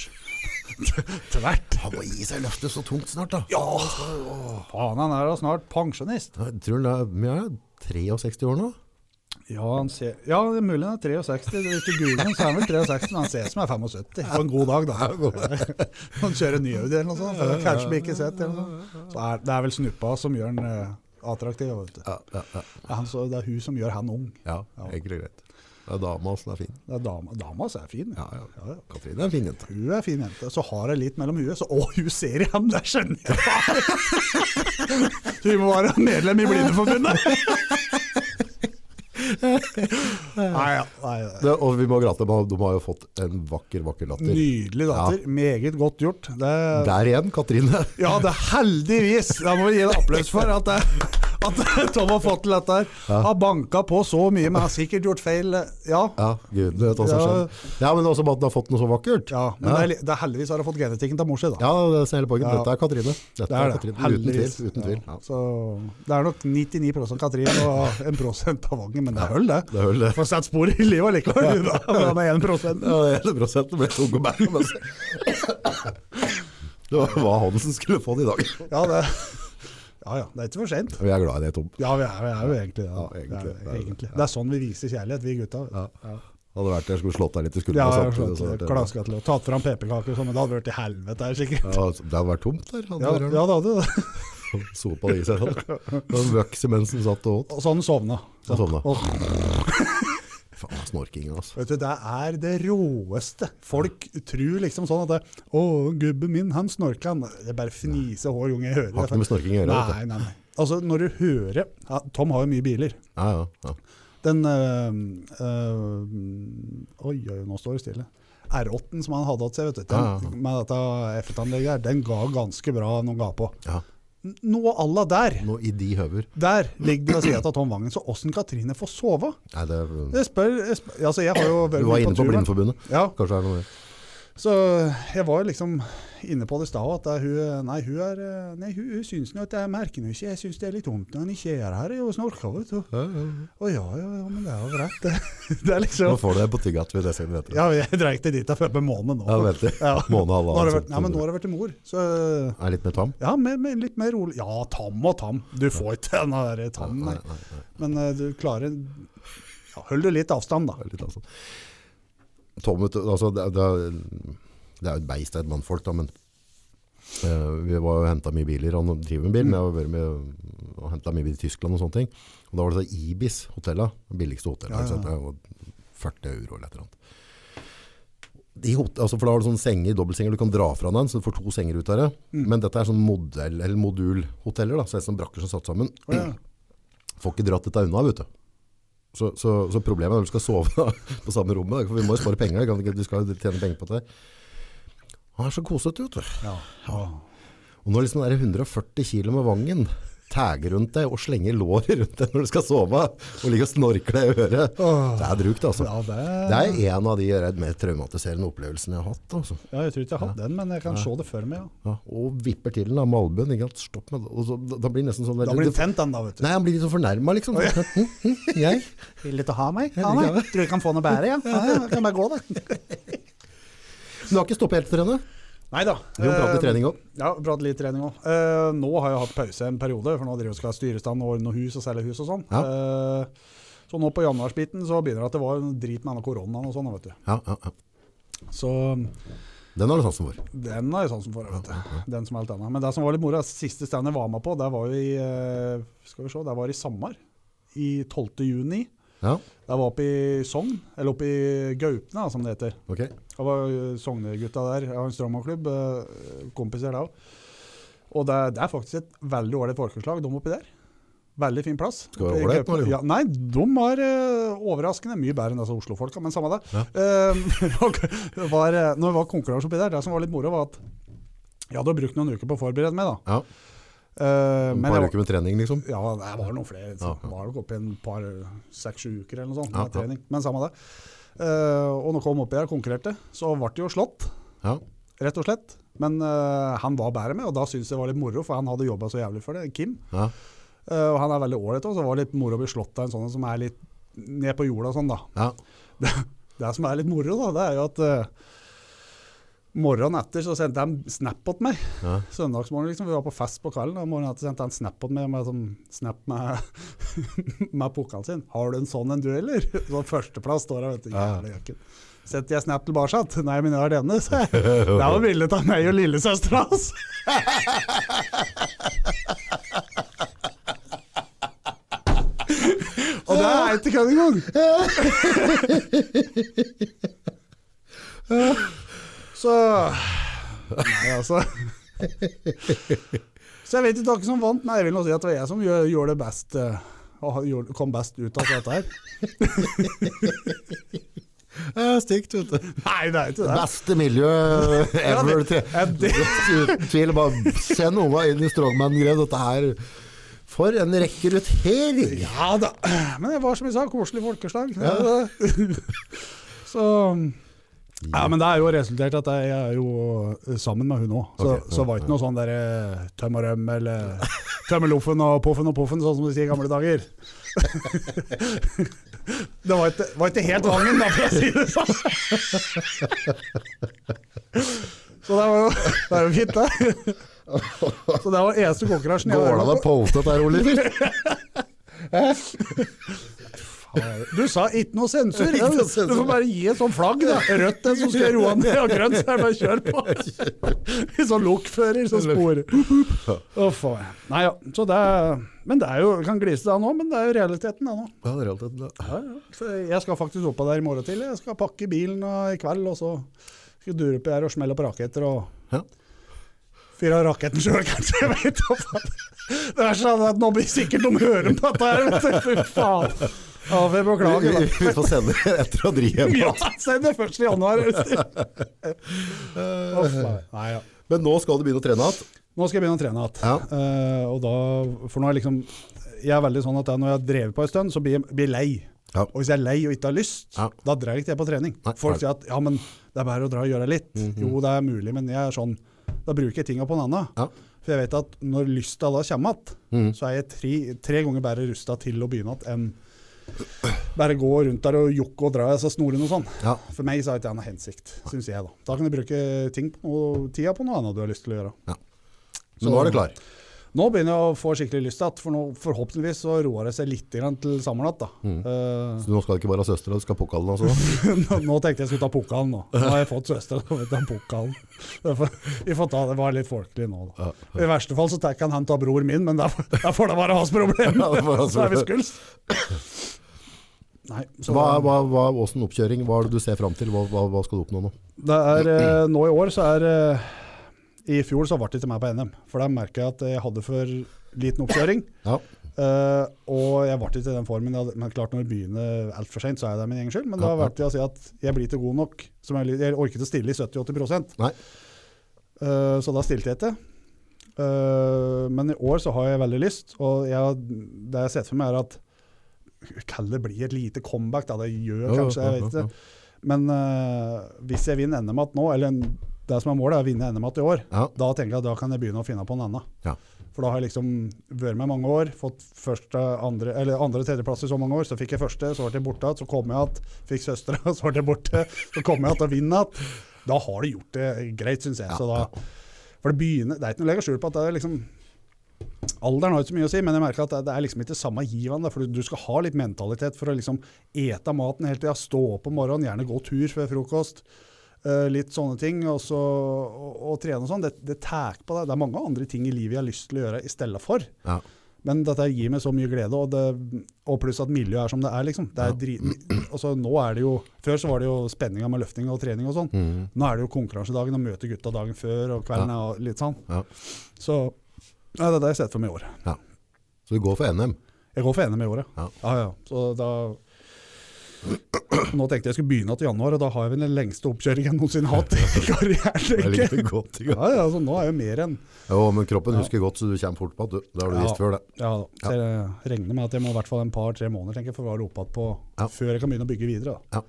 Tvert. Han må gi seg løftet så tungt snart da. Ja! Faen, han er da snart pensjonist. Jeg tror han er 63 år nå. Ja, han ser, ja, det er mulig han er 63. Hvis du googler ham, så er han vel 63, men han ser ut som han er 75. På en god dag, da. Han kjører ny Audi eller noe sånt. så Kanskje blir ikke sett eller noe sånt. Så er, det er vel snuppa som gjør han eh, attraktiv. Vet du. Ja, ja, ja. Han, så, det er hun som gjør han ung. ja egentlig greit. Det er dama som er fin. Det er dama, dama som er fin. Ja, ja. Ja, ja. Katrine er en fin jente. Hun er fin jente. Så har jeg litt mellom huet. Så å, hun ser i ham, det skjønner jeg. Så hun må være medlem i Blindeforbundet. Nei, ja. Nei, ja. Det, og vi må grate, de har jo fått en vakker, vakker latter. Nydelig datter. Meget godt gjort. Det, Der igjen, Katrine. ja, det heldigvis. Da må vi gi en applaus for at, det, at Tom har fått til dette. her. Har banka på så mye, men har sikkert gjort feil. Ja. Ja, gud vet hva som skjer. Ja, men også at den har fått noe så vakkert. ja men Det, er, det er heldigvis har hun fått genetikken til mor si, da. Ja, det er hele poenget. Ja. Dette er Katrine. Dette Det er det. Katrine. Uten tvil. Uten tvil. Ja. Så det er nok 99% Katrin og 1 av Vangen, men det er høll, det. Det er det. Får satt spor i livet likevel, da, med 1% Ja, det er 1 ble tung og bære. Det var hva Hansen skulle få det i dag. Ja, det, ja, ja, det er ikke for sent. Vi er glad i det, Tom. Ja, vi er, vi er jo egentlig det. Ja, egentlig. Det, er, egentlig. det er sånn vi viser kjærlighet, vi gutta. Ja. Ja. Hadde vært der, skulle slått deg litt i Ja, skuldra. jeg har samtidig, skjønt så det. hadde det- Klaska til å tatt fram pepperkaker og sånn, men det hadde vært i helvete her, sikkert. Ja, det hadde vært tomt der. Hadde Ja, ja, det hadde det. Sopa det i seg. sånn. Den vøks mens den satt og åt. Og så hadde han sovna. Så. Han sovna. Og, Faen, snorking, altså. vet du, det er det råeste. Folk tror liksom sånn at det, 'Å, gubben min, han snorker'. han». er bare fniser hver gang jeg hører Har ikke noe med snorking å gjøre. Nei, nei, nei. Altså, når du hører ja, Tom har jo mye biler. Ja, ja, ja. Den øh, øh, Oi, oi, nå står det stille. R8-en som han hadde hatt seg, vet du, den, Ja, ja. med dette F-anlegget her, den ga ganske bra noen ga på. Noe à la der. Nå i de høver. Der ligger det ved sida av Tom Vangen. Så åssen Katrine får sove? Nei, det Jeg spør, jeg spør Altså, jeg har jo Du var inne på Blindeforbundet. Ja, Kanskje det er noe mer. Så jeg var liksom inne på det i stad at hun Nei, hun er Nei, hun, hun syns nå at jeg merker nå ikke Jeg syns det er litt vondt når han ikke er her og snorker, vet du. Ja, ja, ja. Å ja, ja, ja, men det er jo greit, det. Det er Nå liksom får du det på tygget ved det du. Ja, jeg dreit ikke dit jeg følte med måneden nå. Ja, vet du. Ja. Måned, Nå har det vært, ja, men nå har jeg til mor. Så Er litt mer tam? ja, med, med litt mer rolig. Ja, tam og tam. Du får ikke den der tam, Nei, nei. nei, nei. Men uh, du klarer ja, Hold du litt avstand, da. Det litt avstand. Tom, altså, det, det, er- det er jo et beist, er et mannfolk, da, men uh, vi var jo hentet mye biler, han driver med bil, men jeg har vært med og hentet mye bil i Tyskland og sånne ting. Og da var det så Ibis hotellet, det billigste hotellet, Ja, ja, ikke det var 40 euro eller et eller annet. De hot- altså, for da har du sånne senger, dobbeltsenger, du kan dra fra den, så du får to senger ut av det. Mm. Men dette er sånn modell, eller modulhoteller, da, så det er sånn brakker som er satt sammen. Oh, ja. Får ikke dratt dette unna, vet du. Så, så, så problemet er når du skal sove da, på samme rommet, for vi må jo spare penger, kan du skal jo tjene penger på det. Han er så kosete, vet du. Ja. ja. Og nå er det liksom 140 kilo med vangen, tagger rundt deg og slenger låret rundt deg når du skal sove, og ligger og snorker deg i øret, det er drukt, altså. Ja, det, Det er en av de mer traumatiserende opplevelsene jeg har hatt, altså. ja, jeg tror ikke jeg har hatt den, men jeg kan se det for meg. Ja. Ja, og vipper til den da, med albuen, ikke sant? Stopp med det. Og så, da, blir nesten sånn... Da blir den tent, den da, vet du. Nei, han blir litt så fornærmet, liksom. Hm, hm, jeg? Vil du ha meg? Ha meg? Tror du jeg kan få noe bedre, ja? ja, ja kan bare gå, da. Du har ikke stoppet helt for trene? Nei da. Vi må prate Eh, trening også. Ja, prate litt trening òg. nå har jeg hatt pause en periode, for nå driver jeg og skal styre stand og ordne hus og selge hus og sånn. Ja. Eh, så nå på januarsbiten så begynner det at det var en drit med denne koronaen og sånn, vet du. Ja, ja, ja. Så Den har du sansen for. den har jeg sansen for, vet du. Den som er alt annet. Men det som var litt moro, siste stand jeg var med på, det var jo i eh, Skal vi se, det var i Samar. I 12. juni. Ja, Jeg var oppe i Sogn, eller oppe i Gaupne, som det heter. Okay. Det var Sognegutta Sogne-gutta der. Jeg har en strongmanklubb, eh, kompiser der òg. Og det, det er faktisk et veldig ålreit folkeslag, de oppi der. Veldig fin plass. Skal være ålreit nå. Ja, nei, de var uh, overraskende mye bedre enn disse Oslo-folka, men samme det. Ja. Uh, var, eh, når det var konkurranse oppi der, det som var litt moro, var at jeg hadde brukt noen uker på å forberede meg. da. Ja, Eh, et par uker med trening, liksom. ja, det var noen flere. Det Ja, ja. var nok oppe i en par, seks-sju uker eller noe sånt med ja. trening. Men samme det. Uh, og når jeg kom oppi her og konkurrerte, så ble det jo slått, Ja, rett og slett. Men uh, han var bedre med, og da syntes jeg det var litt moro, for han hadde jobba så jævlig for det. Kim. ja. Eh, og han er veldig ålreit òg, så det var litt moro å bli slått av en sånn som er litt ned på jorda og sånn, da. ja. Det som er litt moro, da, det er jo at Morgenen etter så sendte en snap til meg. ja. Søndagsmorgen liksom, Vi var på fest på kvelden, og morgenen etter sendte en snap til meg med, sånn, snap med, med pokalen sin. 'Har du en sånn en, du, eller?' Sånn førsteplass står der, vet du. Ja. Jævlig jakken. Setter jeg snap tilbake? Nei, men jeg har denne, sa jeg. Det var bilde av meg og lillesøstera hans. Og det er ikke kødd engang! Så Nei, altså. Så jeg vet ikke hvem som vant. men jeg vil nå si at det var jeg som gjorde det best. eh, og kom best ut av dette her. Det er stygt, vet du. Nei, det er ikke det. Beste miljø ever. det- ja, det- Uten tvil. Bare send unga inn i strongman-greia. Dette her For en rekruttering! Ja da. Men det var som jeg sa, koselig folkeslag. Så ja, men det er jo resultert at jeg er jo sammen med hun òg. Så, okay, så var det ikke noe sånn derre tøm og røm eller tømme loffen og poffen og poffen, sånn som de sier i gamle dager. Det var ikke, var ikke helt vangen, da, for å si det sånn. Så det var jo, det er jo fint, det. Så det var eneste konkurransen jeg Går det an å med på. poste dette Oliver? Du sa ikke noe sensur. Noe Du får bare gi et sånt flagg. Da. Rødt det som skal roe ned, og grønt så er det bare kjør på. I sånn lokfører som sporer. Uff a meg. Så det er, men det er jo, kan glise det nå, men det er jo realiteten det nå. Ja, realiteten, det. Ja, ja. Så jeg skal faktisk oppå der i morgen tidlig. Jeg skal pakke bilen i kveld, og så skal jeg dure oppi her og smelle på raketter og Ja. fyre av raketten sjøl, kanskje. Jeg vet ikke det er sånn at nå blir sikkert de hører på dette her. Fy faen. Ja, Vi, beklager. vi, vi får sende etter å dri hjem. Ja, send det 1. januar. Uff, nei. Ja. Men nå skal du begynne å trene igjen. Nå skal jeg begynne å trene igjen. Ja. Uh, og da, for nå er liksom Jeg er veldig sånn at når jeg har drevet på en stund, så blir jeg blir lei. Ja. Og hvis jeg er lei og ikke har lyst, Ja. da drar jeg ikke på trening. Nei, Folk sier at ja, men det er bare å dra og gjøre litt. Jo, det er mulig, men jeg er sånn Da bruker jeg tinga på en annen. Ja. For jeg vet at når lysta da kommer igjen, mm. så er jeg tre, tre ganger bedre rusta til å begynne igjen enn bare gå rundt der og jokke og dra i disse snorene og sånn. Ja. For meg så har ikke noen hensikt, syns jeg. Da Da kan du bruke ting noe, tida på noe annet du har lyst til å gjøre. Så nå er du klar. Nå begynner jeg å få skikkelig lyst igjen, for nå forhåpentligvis så roer det seg litt grann til sommernatt. da. Uh, Så nå skal du ikke bare ha søster, du skal ha pokalen også? nå, nå tenkte jeg skulle ta pokalen nå. Nå har jeg fått søster, nå vet ta pokalen. Det Vi får ta det, var litt folkelig nå. da. Ja. I verste fall så kan han ta bror min, men der, da får det være hans problem. Ja, det så er vi skuls. Nei, så Hva, hva, hva, hvordan oppkjøring? Hva er det du ser fram til? Hva, hva, skal du oppnå nå? det er, eh, nå i år så er eh, I fjor så ble det ikke meg på NM, for da merka jeg at jeg hadde for liten oppkjøring. Ja. Uh, og jeg ble ikke i den formen. Hadde- Men klart når det begynner altfor seint, så er det min egen skyld. Men da valgte jeg å si at jeg blir ikke god nok. Som jeg, jeg orket å stille i 70-80 Nei. Eh, Så da stilte jeg ikke. Uh, men i år så har jeg veldig lyst, og jeg, det jeg har sett for meg, er at Kall det blir et lite comeback, da. Det gjør Ja, kanskje, jeg vet ikke. Men uh, hvis jeg vinner NM igjen nå, eller det som er målet, er å vinne NM igjen i år, da tenker jeg at da kan jeg begynne å finne på en annen. Ja. For da har jeg liksom vært med mange år, fått første, andre, eller andre tredjeplass i så mange år. Så fikk jeg første, så ble jeg borte igjen, så kom jeg igjen, fikk søstera, så ble jeg borte. Så kom jeg igjen og vinner vinne igjen. Da har du gjort det greit, syns jeg. Da, for det begynner, det er ikke noe å legge skjul på at det er liksom Alderen har ikke så mye å si, men jeg merker at det, det er liksom ikke samme givende. For du skal ha litt mentalitet for å liksom ete maten hele tida. Stå opp om morgenen, gjerne gå tur før frokost. eh, litt sånne ting. Og, så, og, og trene og sånn. Det, det tar på deg. Det er mange andre ting i livet jeg har lyst til å gjøre i stedet for. Ja. Men dette gir meg så mye glede, og, det, og pluss at miljøet er som det er. liksom. Det er Ja. drit, altså, nå er det jo, Før så var det jo spenninga med løfting og trening og sånn. Mm. Nå er det jo konkurransedagen og møte gutta dagen før og kvelden og litt sånn. Ja. Så ja, det er det jeg har sett for meg i år. Så du går for NM? Jeg går for NM i året. Ja. ja, ja. Så da Nå tenkte jeg skulle begynne til januar, og da har jeg vel den lengste oppkjøringen jeg noensinne har hatt i karrieren. Jeg godt. Ja, ja, så nå er jeg mer enn Jo, men kroppen Ja. husker godt, så du kommer fort på at du, det har du Ja. visst før det. Ja, da. så jeg regner med at jeg må i hvert fall en par-tre måneder tenker jeg, for å være oppe igjen på Ja. før jeg kan begynne å bygge videre. Da. Ja.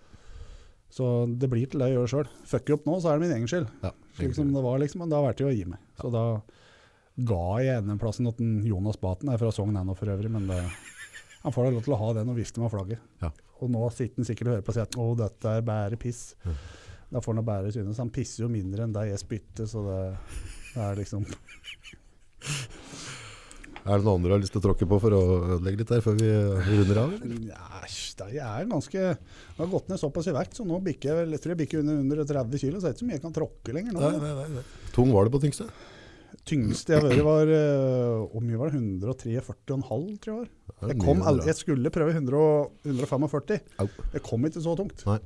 Så det blir til det jeg gjør sjøl. Fucker jeg opp nå, så er det min egen skyld. Ja, Slik som det var, liksom. Men har vært til å gi meg. Så da ga i NM-plassen til Jonas Baten, er fra Sogn ennå for øvrig, men det, han får da lov til å ha den og vifte med flagget. Ja. Og nå sitter han sikkert og hører på og sier at å, dette er bare piss. Da får han da bare synes. Han pisser jo mindre enn deg jeg spytter, så det, det er liksom Er det noen andre du har lyst til å tråkke på for å ødelegge litt der før vi runder av? Nei, Ja, det er ganske Det har gått ned såpass i vekt, så nå bikker jeg vel Jeg tror jeg bikker under, under 30 kg, så det er ikke så mye jeg kan tråkke lenger nå. Nei, nei, nei. Tung var det på tyngste? Tyngste jeg har vært, var eh, Hvor mye var det? 143,5, tror jeg var. Jeg, kom, jeg skulle prøve 100, 145. Au. Det kom ikke så tungt. Nei.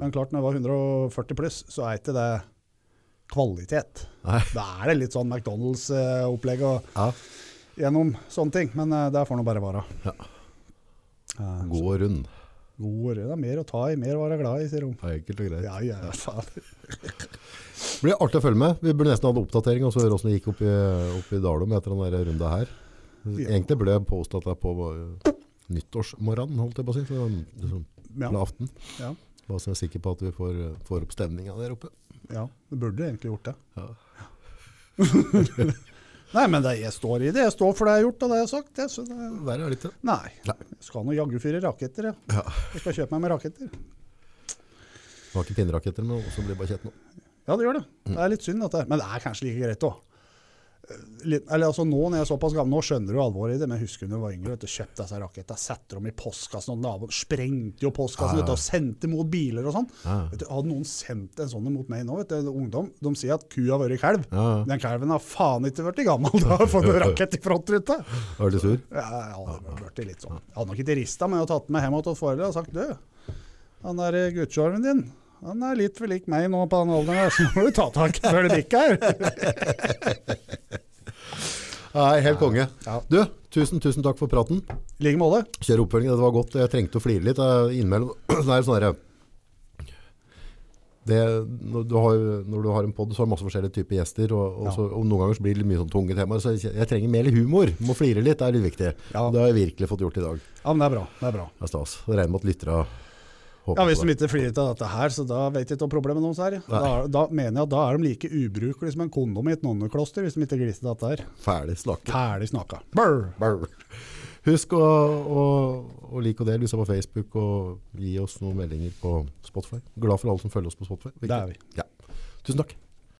Men klart, når jeg var 140 pluss, så er ikke det kvalitet. Nei. Da er det litt sånn McDonald's-opplegg og Ja, gjennom sånne ting. Men eh, det får nå bare være. Ja. Gå rund. God, det er mer å ta i, mer å være glad i, sier hun. Enkelt og greit. Ja, ja, faen. Blir artig å følge med. Vi burde nesten ha en oppdatering og så høre hvordan det gikk opp i, opp i Dalum etter den runda her. Egentlig burde jeg påstå at det er på uh, nyttårsmorgenen, holdt jeg på å si. Så, liksom, Ja, aften. ja, Bare så jeg er sikker på at vi får, uh, får opp stemninga der oppe. ja, det burde egentlig gjort det. Ja. Nei, men det, jeg står i det. Jeg står for det jeg har gjort og det jeg har sagt. Det, så det, Verre er det ikke. nei. Nei. Jeg skal nå jaggu fyre raketter, jeg. Ja. Jeg skal kjøpe meg med raketter. Du har ikke pinneraketter, men også blir bare kjett nå. Ja, det gjør det. Det er litt synd, dette her. Men det er kanskje like greit òg. Eller altså Nå når jeg er såpass gammel, nå skjønner du alvoret i det, men jeg husker da jeg var yngre, vet du, kjøpte disse rakettene, satte dem i postkassen, og naboen sprengte jo postkassen Ja, ja. vet du, og sendte mot biler og sånn. Ja, du, Hadde noen sendt en sånn mot meg nå, vet du, ungdom, de sier at kua har vært kalv. ja. ja. Den kalven har faen ikke blitt gammel, da har fått en rakett i frontruta. Var du sur? Ja, jeg hadde blitt litt sånn. Jeg hadde nok ikke rista, men jeg hadde tatt den med hjem til foreldrene foreldre og sagt du, han der guttskjorven din, han er litt for lik meg nå på den alderen så må du ta tak før det bikker. Nei, helt konge. Ja. Du, tusen, tusen takk for praten. I like måte. Kjør oppfølging, dette var godt. Jeg trengte å flire litt innimellom. Det sånn det, når, du har, når du har en podd, så har du masse forskjellige typer gjester, og, og, Ja. så, og noen ganger blir det mye sånn tunge temaer, så jeg, jeg trenger mer humor. Må flire litt, det er litt viktig. Ja. Det har jeg virkelig fått gjort i dag. Ja, men det er bra. Det er bra. Det er stas. Regner med at lyttere håper Ja, Hvis de ikke flirer av dette her, så da vet jeg ikke hva problemet deres er. Da, da mener jeg at da er de like ubrukelige som en kondom i et nonnekloster, hvis de ikke gliser dette her. Ferdig snakket. Ferdig snakka. Brr. Brr. Husk å, å, å like og dele hvis du på Facebook, og gi oss noen meldinger på Spotify. Glad for alle som følger oss på Spotify. Det er vi. Ja. Tusen takk.